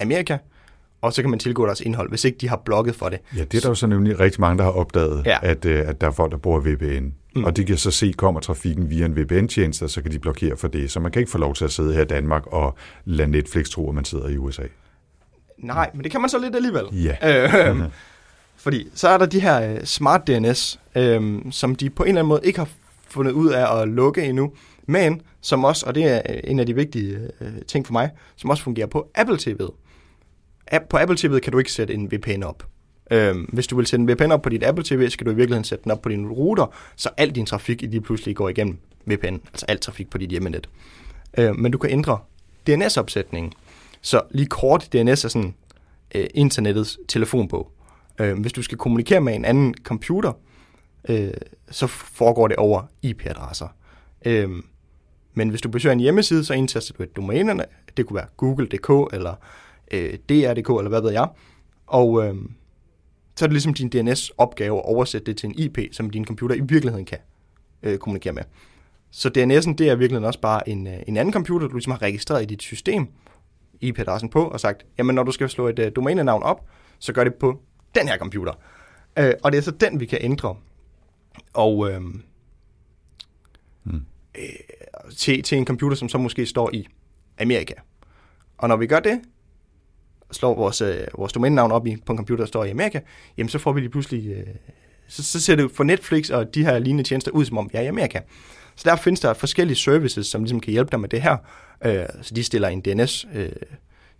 Amerika. Og så kan man tilgå deres indhold, hvis ikke de har blokket for det. Ja, det er der jo så nemlig rigtig mange, der har opdaget, Ja. at, øh, at der er folk, der bruger VPN. Mm. Mm. Og de kan så se, kommer trafikken via en VPN-tjeneste, og så kan de blokere for det. Så man kan ikke få lov til at sidde her i Danmark og lade Netflix tro, at man sidder i USA. Nej, men det kan man så lidt alligevel. Ja. Øh, fordi så er der de her øh, smart DNS, øh, som de på en eller anden måde ikke har fundet ud af at lukke endnu, men som også, og det er en af de vigtige øh, ting for mig, som også fungerer på Apple TV'et. App, på Apple TV'et kan du ikke sætte en VPN op. Øhm, hvis du vil sætte en VPN op på dit Apple TV, skal du i virkeligheden sætte den op på din router, så al din trafik lige pludselig går igennem VPN, altså al trafik på dit hjemmenet. Øh, men du kan ændre DNS-opsætningen. Så lige kort, DNS er sådan øh, internettets telefonbog. Øh, hvis du skal kommunikere med en anden computer, øh, så foregår det over IP-adresser. Øh, men hvis du besøger en hjemmeside, så indtaster du et domæne. Det kunne være google.dk eller øh, dr.dk eller hvad ved jeg. Og øh, så er det ligesom din DNS-opgave at oversætte det til en IP, som din computer i virkeligheden kan øh, kommunikere med. Så DNS'en, det er virkelig også bare en, øh, en anden computer, du ligesom har registreret i dit system, IP-adressen på, og sagt, jamen når du skal slå et uh, domænenavn op, så gør det på den her computer. Uh, og det er så den, vi kan ændre. Og øh, hmm. uh, til, til en computer, som så måske står i Amerika. Og når vi gør det, slår vores, uh, vores domænenavn op i, på en computer, der står i Amerika, jamen så får vi lige pludselig, uh, så, så ser det for Netflix og de her lignende tjenester ud, som om vi er i Amerika. Så der findes der forskellige services, som ligesom kan hjælpe dig med det her. Øh, så de stiller en DNS øh,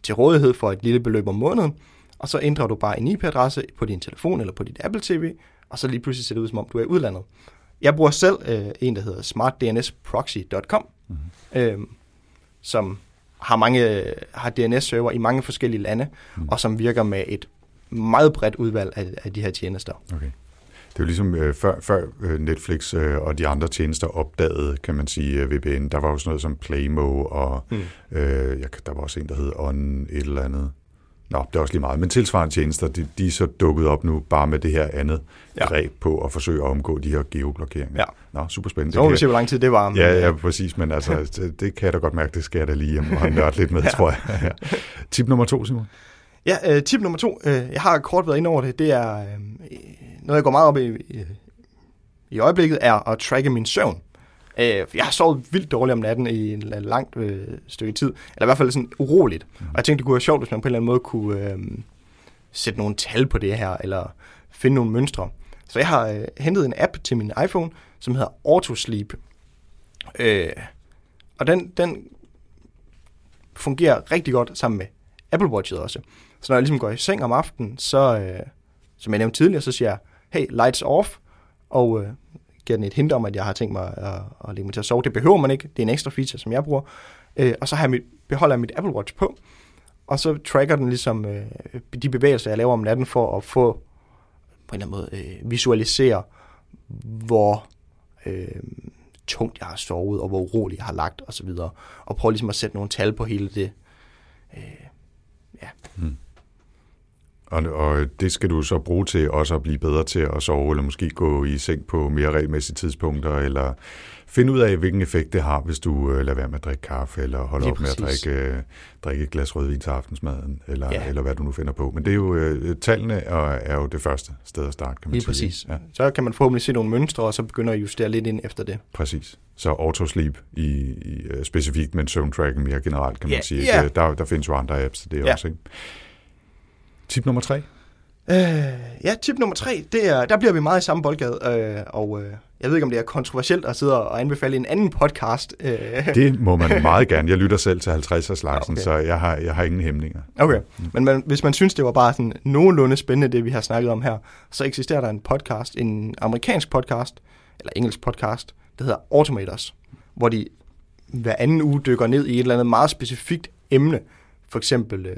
til rådighed for et lille beløb om måneden, og så ændrer du bare en IP-adresse på din telefon eller på dit Apple TV, og så lige pludselig ser det ud, som om du er i udlandet. Jeg bruger selv øh, en, der hedder smartdnsproxy.com, mm-hmm. øh, som har mange har DNS-server i mange forskellige lande, mm. og som virker med et meget bredt udvalg af, af de her tjenester. Okay. Det er jo ligesom øh, før, før øh, Netflix øh, og de andre tjenester opdagede, kan man sige, øh, VPN. Der var jo sådan noget som Playmo, og mm. øh, jeg, der var også en, der hed On et eller andet. Nå, det er også lige meget. Men tilsvarende tjenester, de, de er så dukket op nu bare med det her andet ja. greb på at forsøge at omgå de her geoblokeringer. Ja. Nå, super spændende. Så må vi se, hvor lang tid det var. Ja, ja, præcis. Men altså, det, det kan jeg da godt mærke, det skal jeg da lige hjem og nørde lidt med, ja. tror jeg. Ja. Tip nummer to, Simon. Ja, øh, tip nummer to. Øh, jeg har kort været inde over det. Det er... Øh, noget, jeg går meget op i, i, i øjeblikket, er at tracke min søvn. Øh, jeg har sovet vildt dårligt om natten i en langt øh, stykke tid, eller i hvert fald sådan uroligt. Mm. Og jeg tænkte, det kunne være sjovt, hvis man på en eller anden måde kunne øh, sætte nogle tal på det her, eller finde nogle mønstre. Så jeg har øh, hentet en app til min iPhone, som hedder Autosleep. Øh, og den, den fungerer rigtig godt sammen med Apple Watch'et også. Så når jeg ligesom går i seng om aftenen, så, øh, som jeg nævnte tidligere, så siger jeg, hey, lights off, og øh, giver den et hint om, at jeg har tænkt mig at, at lægge mig til at sove. Det behøver man ikke, det er en ekstra feature, som jeg bruger. Øh, og så har jeg mit, beholder jeg mit Apple Watch på, og så tracker den ligesom øh, de bevægelser, jeg laver om natten, for at få på en eller anden måde øh, visualisere, hvor øh, tungt jeg har sovet, og hvor urolig jeg har lagt osv. Og, og prøve ligesom at sætte nogle tal på hele det. Øh, ja. Hmm. Og, og det skal du så bruge til også at blive bedre til at sove, eller måske gå i seng på mere regelmæssige tidspunkter, eller finde ud af, hvilken effekt det har, hvis du øh, lader være med at drikke kaffe, eller holder Lige op præcis. med at drikke, øh, drikke et glas rødvin til aftensmaden, eller, ja. eller hvad du nu finder på. Men det er jo, øh, tallene er, er jo det første sted at starte, kan man Lige sige. præcis. Ja. Så kan man forhåbentlig se nogle mønstre, og så begynder at justere lidt ind efter det. Præcis. Så autosleep i, i uh, specifikt, men søvntracking mere generelt, kan man Ja, sige. ja. Der, der findes jo andre apps til det Ja. også, ikke? Tip nummer tre. Øh, ja, tip nummer tre, det er, der bliver vi meget i samme boldgade, øh, og øh, jeg ved ikke, om det er kontroversielt at sidde og anbefale en anden podcast. Øh. Det må man meget gerne. Jeg lytter selv til 50'er slagsen, Okay. så jeg har, jeg har ingen hæmninger. Okay, men man, hvis man synes, det var bare sådan nogenlunde spændende, det vi har snakket om her, så eksisterer der en podcast, en amerikansk podcast, eller engelsk podcast, der hedder Automators, hvor de hver anden uge dykker ned i et eller andet meget specifikt emne, for eksempel øh,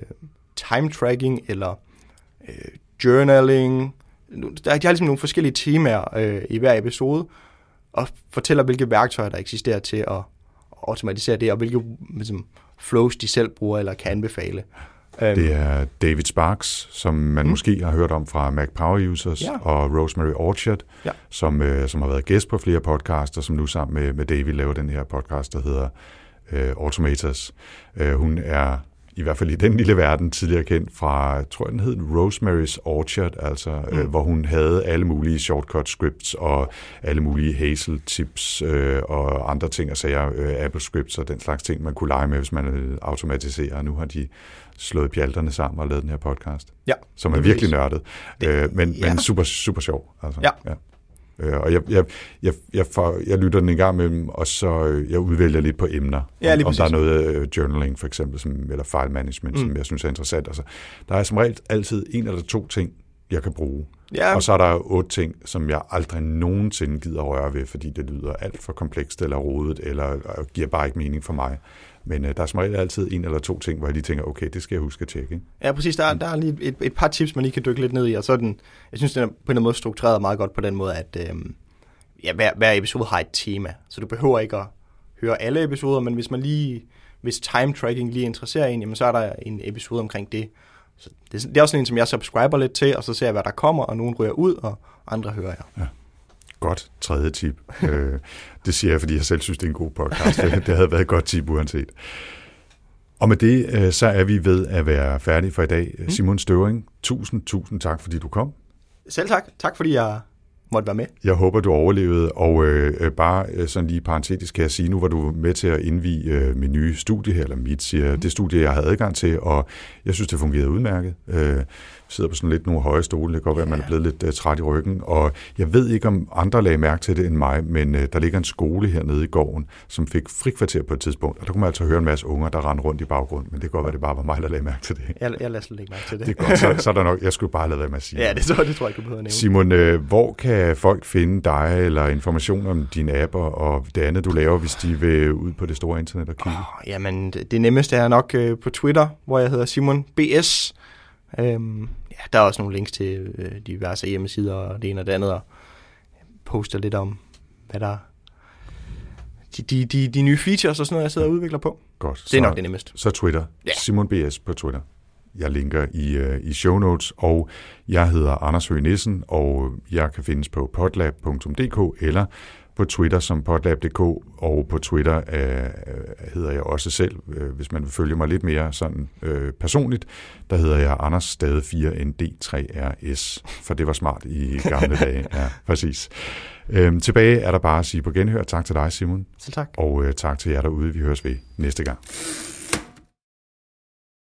time tracking eller øh, journaling. Der, de har ligesom nogle forskellige temaer øh, i hver episode, og fortæller, hvilke værktøjer, der eksisterer til at automatisere det, og hvilke ligesom, flows de selv bruger eller kan anbefale. Øhm, Det er David Sparks, som man mm. måske har hørt om fra Mac Power Users, Ja. og Rosemary Orchard, Ja. som, øh, som har været gæst på flere podcasts, og som nu sammen med, med David laver den her podcast, der hedder øh, Automators. Øh, hun er i hvert fald i den lille verden tidligere kendt fra, jeg tror den hed Rosemary's Orchard, altså mm. øh, hvor hun havde alle mulige shortcut scripts og alle mulige Hazel tips øh, og andre ting og sager, øh, Apple scripts og den slags ting, man kunne lege med, hvis man ville automatisere. Og nu har de slået bjalterne sammen og lavet den her podcast, Ja, som er virkelig nørdet, Det- øh, men, ja. men super, super sjov. Altså. Ja. ja. Øh, og jeg, jeg, jeg, jeg, får, jeg lytter den en gang imellem, og så øh, jeg udvælger lidt på emner. Ja, om, om der er noget øh, journaling for eksempel, som, eller file management, mm. som jeg synes er interessant. Altså, der er som regel altid en eller to ting, jeg kan bruge. Ja, Og så er der otte ting, som jeg aldrig nogensinde gider røre ved, fordi det lyder alt for komplekst eller rodet, eller giver bare ikke mening for mig. Men øh, der er som regel altid en eller to ting, hvor jeg lige tænker, okay, det skal jeg huske at tjekke. Ikke? ja præcis. Der, er- der er lige et, et par tips, man lige kan dykke lidt ned i, og så den, jeg synes, den er på en eller anden måde struktureret meget godt på den måde, at øhm, ja, hver, hver episode har et tema, så du behøver ikke at høre alle episoder, men hvis man lige, hvis time tracking lige interesserer en, jamen, så er der en episode omkring det. Så det, det er også en, som jeg subscriber lidt til, og så ser jeg, hvad der kommer, og nogen ryger ud, og andre hører jeg. Godt tredje tip. øh, det siger jeg, fordi jeg selv synes, det er en god podcast. Det, det havde været et godt tip uanset. Og med det, øh, så er vi ved at være færdige for i dag. Simon Støvring, tusind, tusind tak, fordi du kom. Selv tak. Tak fordi jeg måtte være med. Jeg håber, du overlevede, og øh, øh, bare øh, sådan lige parentetisk kan jeg sige, nu var du med til at indvige øh, mit nye studie her, eller mit, siger, det studie, jeg havde adgang til, og jeg synes, det fungerede udmærket. Øh, sidder på sådan lidt nogle høje stole, det kan godt være, at man er blevet lidt øh, træt i ryggen, og jeg ved ikke, om andre lagde mærke til det end mig, men øh, der ligger en skole hernede i gården, som fik frikvarter på et tidspunkt, og der kunne man altså høre en masse unger, der rendte rundt i baggrunden, men det kan godt være, det bare var mig, der lagde mærke til det. Jeg, jeg lader slet ikke mærke til det. Det er godt, så, så er der nok, jeg skulle bare lade være med at sige Ja, det, så, det tror jeg du behøver at nævne. Simon, øh, hvor kan folk finde dig eller information om dine apper og det andet, du laver, hvis de vil ud på det store internet og kigge? Oh, jamen, det, nemmeste er nok på Twitter, hvor jeg hedder Simon BS. Øhm, ja, der er også nogle links til øh, diverse hjemmesider og det ene og det andet, og poster lidt om, hvad der de, de, de, de nye features og sådan noget, jeg sidder og udvikler på. Godt. Det er nok det nemmeste. Så Twitter. Ja. Simon BS på Twitter. Jeg linker i, uh, i show notes, og jeg hedder Anders Høgh Nissen, og jeg kan findes på potlab.dk eller på Twitter som potlab.dk, og på Twitter uh, hedder jeg også selv, uh, hvis man vil følge mig lidt mere sådan uh, personligt, der hedder jeg Anders Stade 4ND3RS, for det var smart i gamle dage. Ja, præcis. Uh, tilbage er der bare at sige på genhør. Tak til dig, Simon, Selv tak. og uh, tak til jer derude. Vi høres ved næste gang.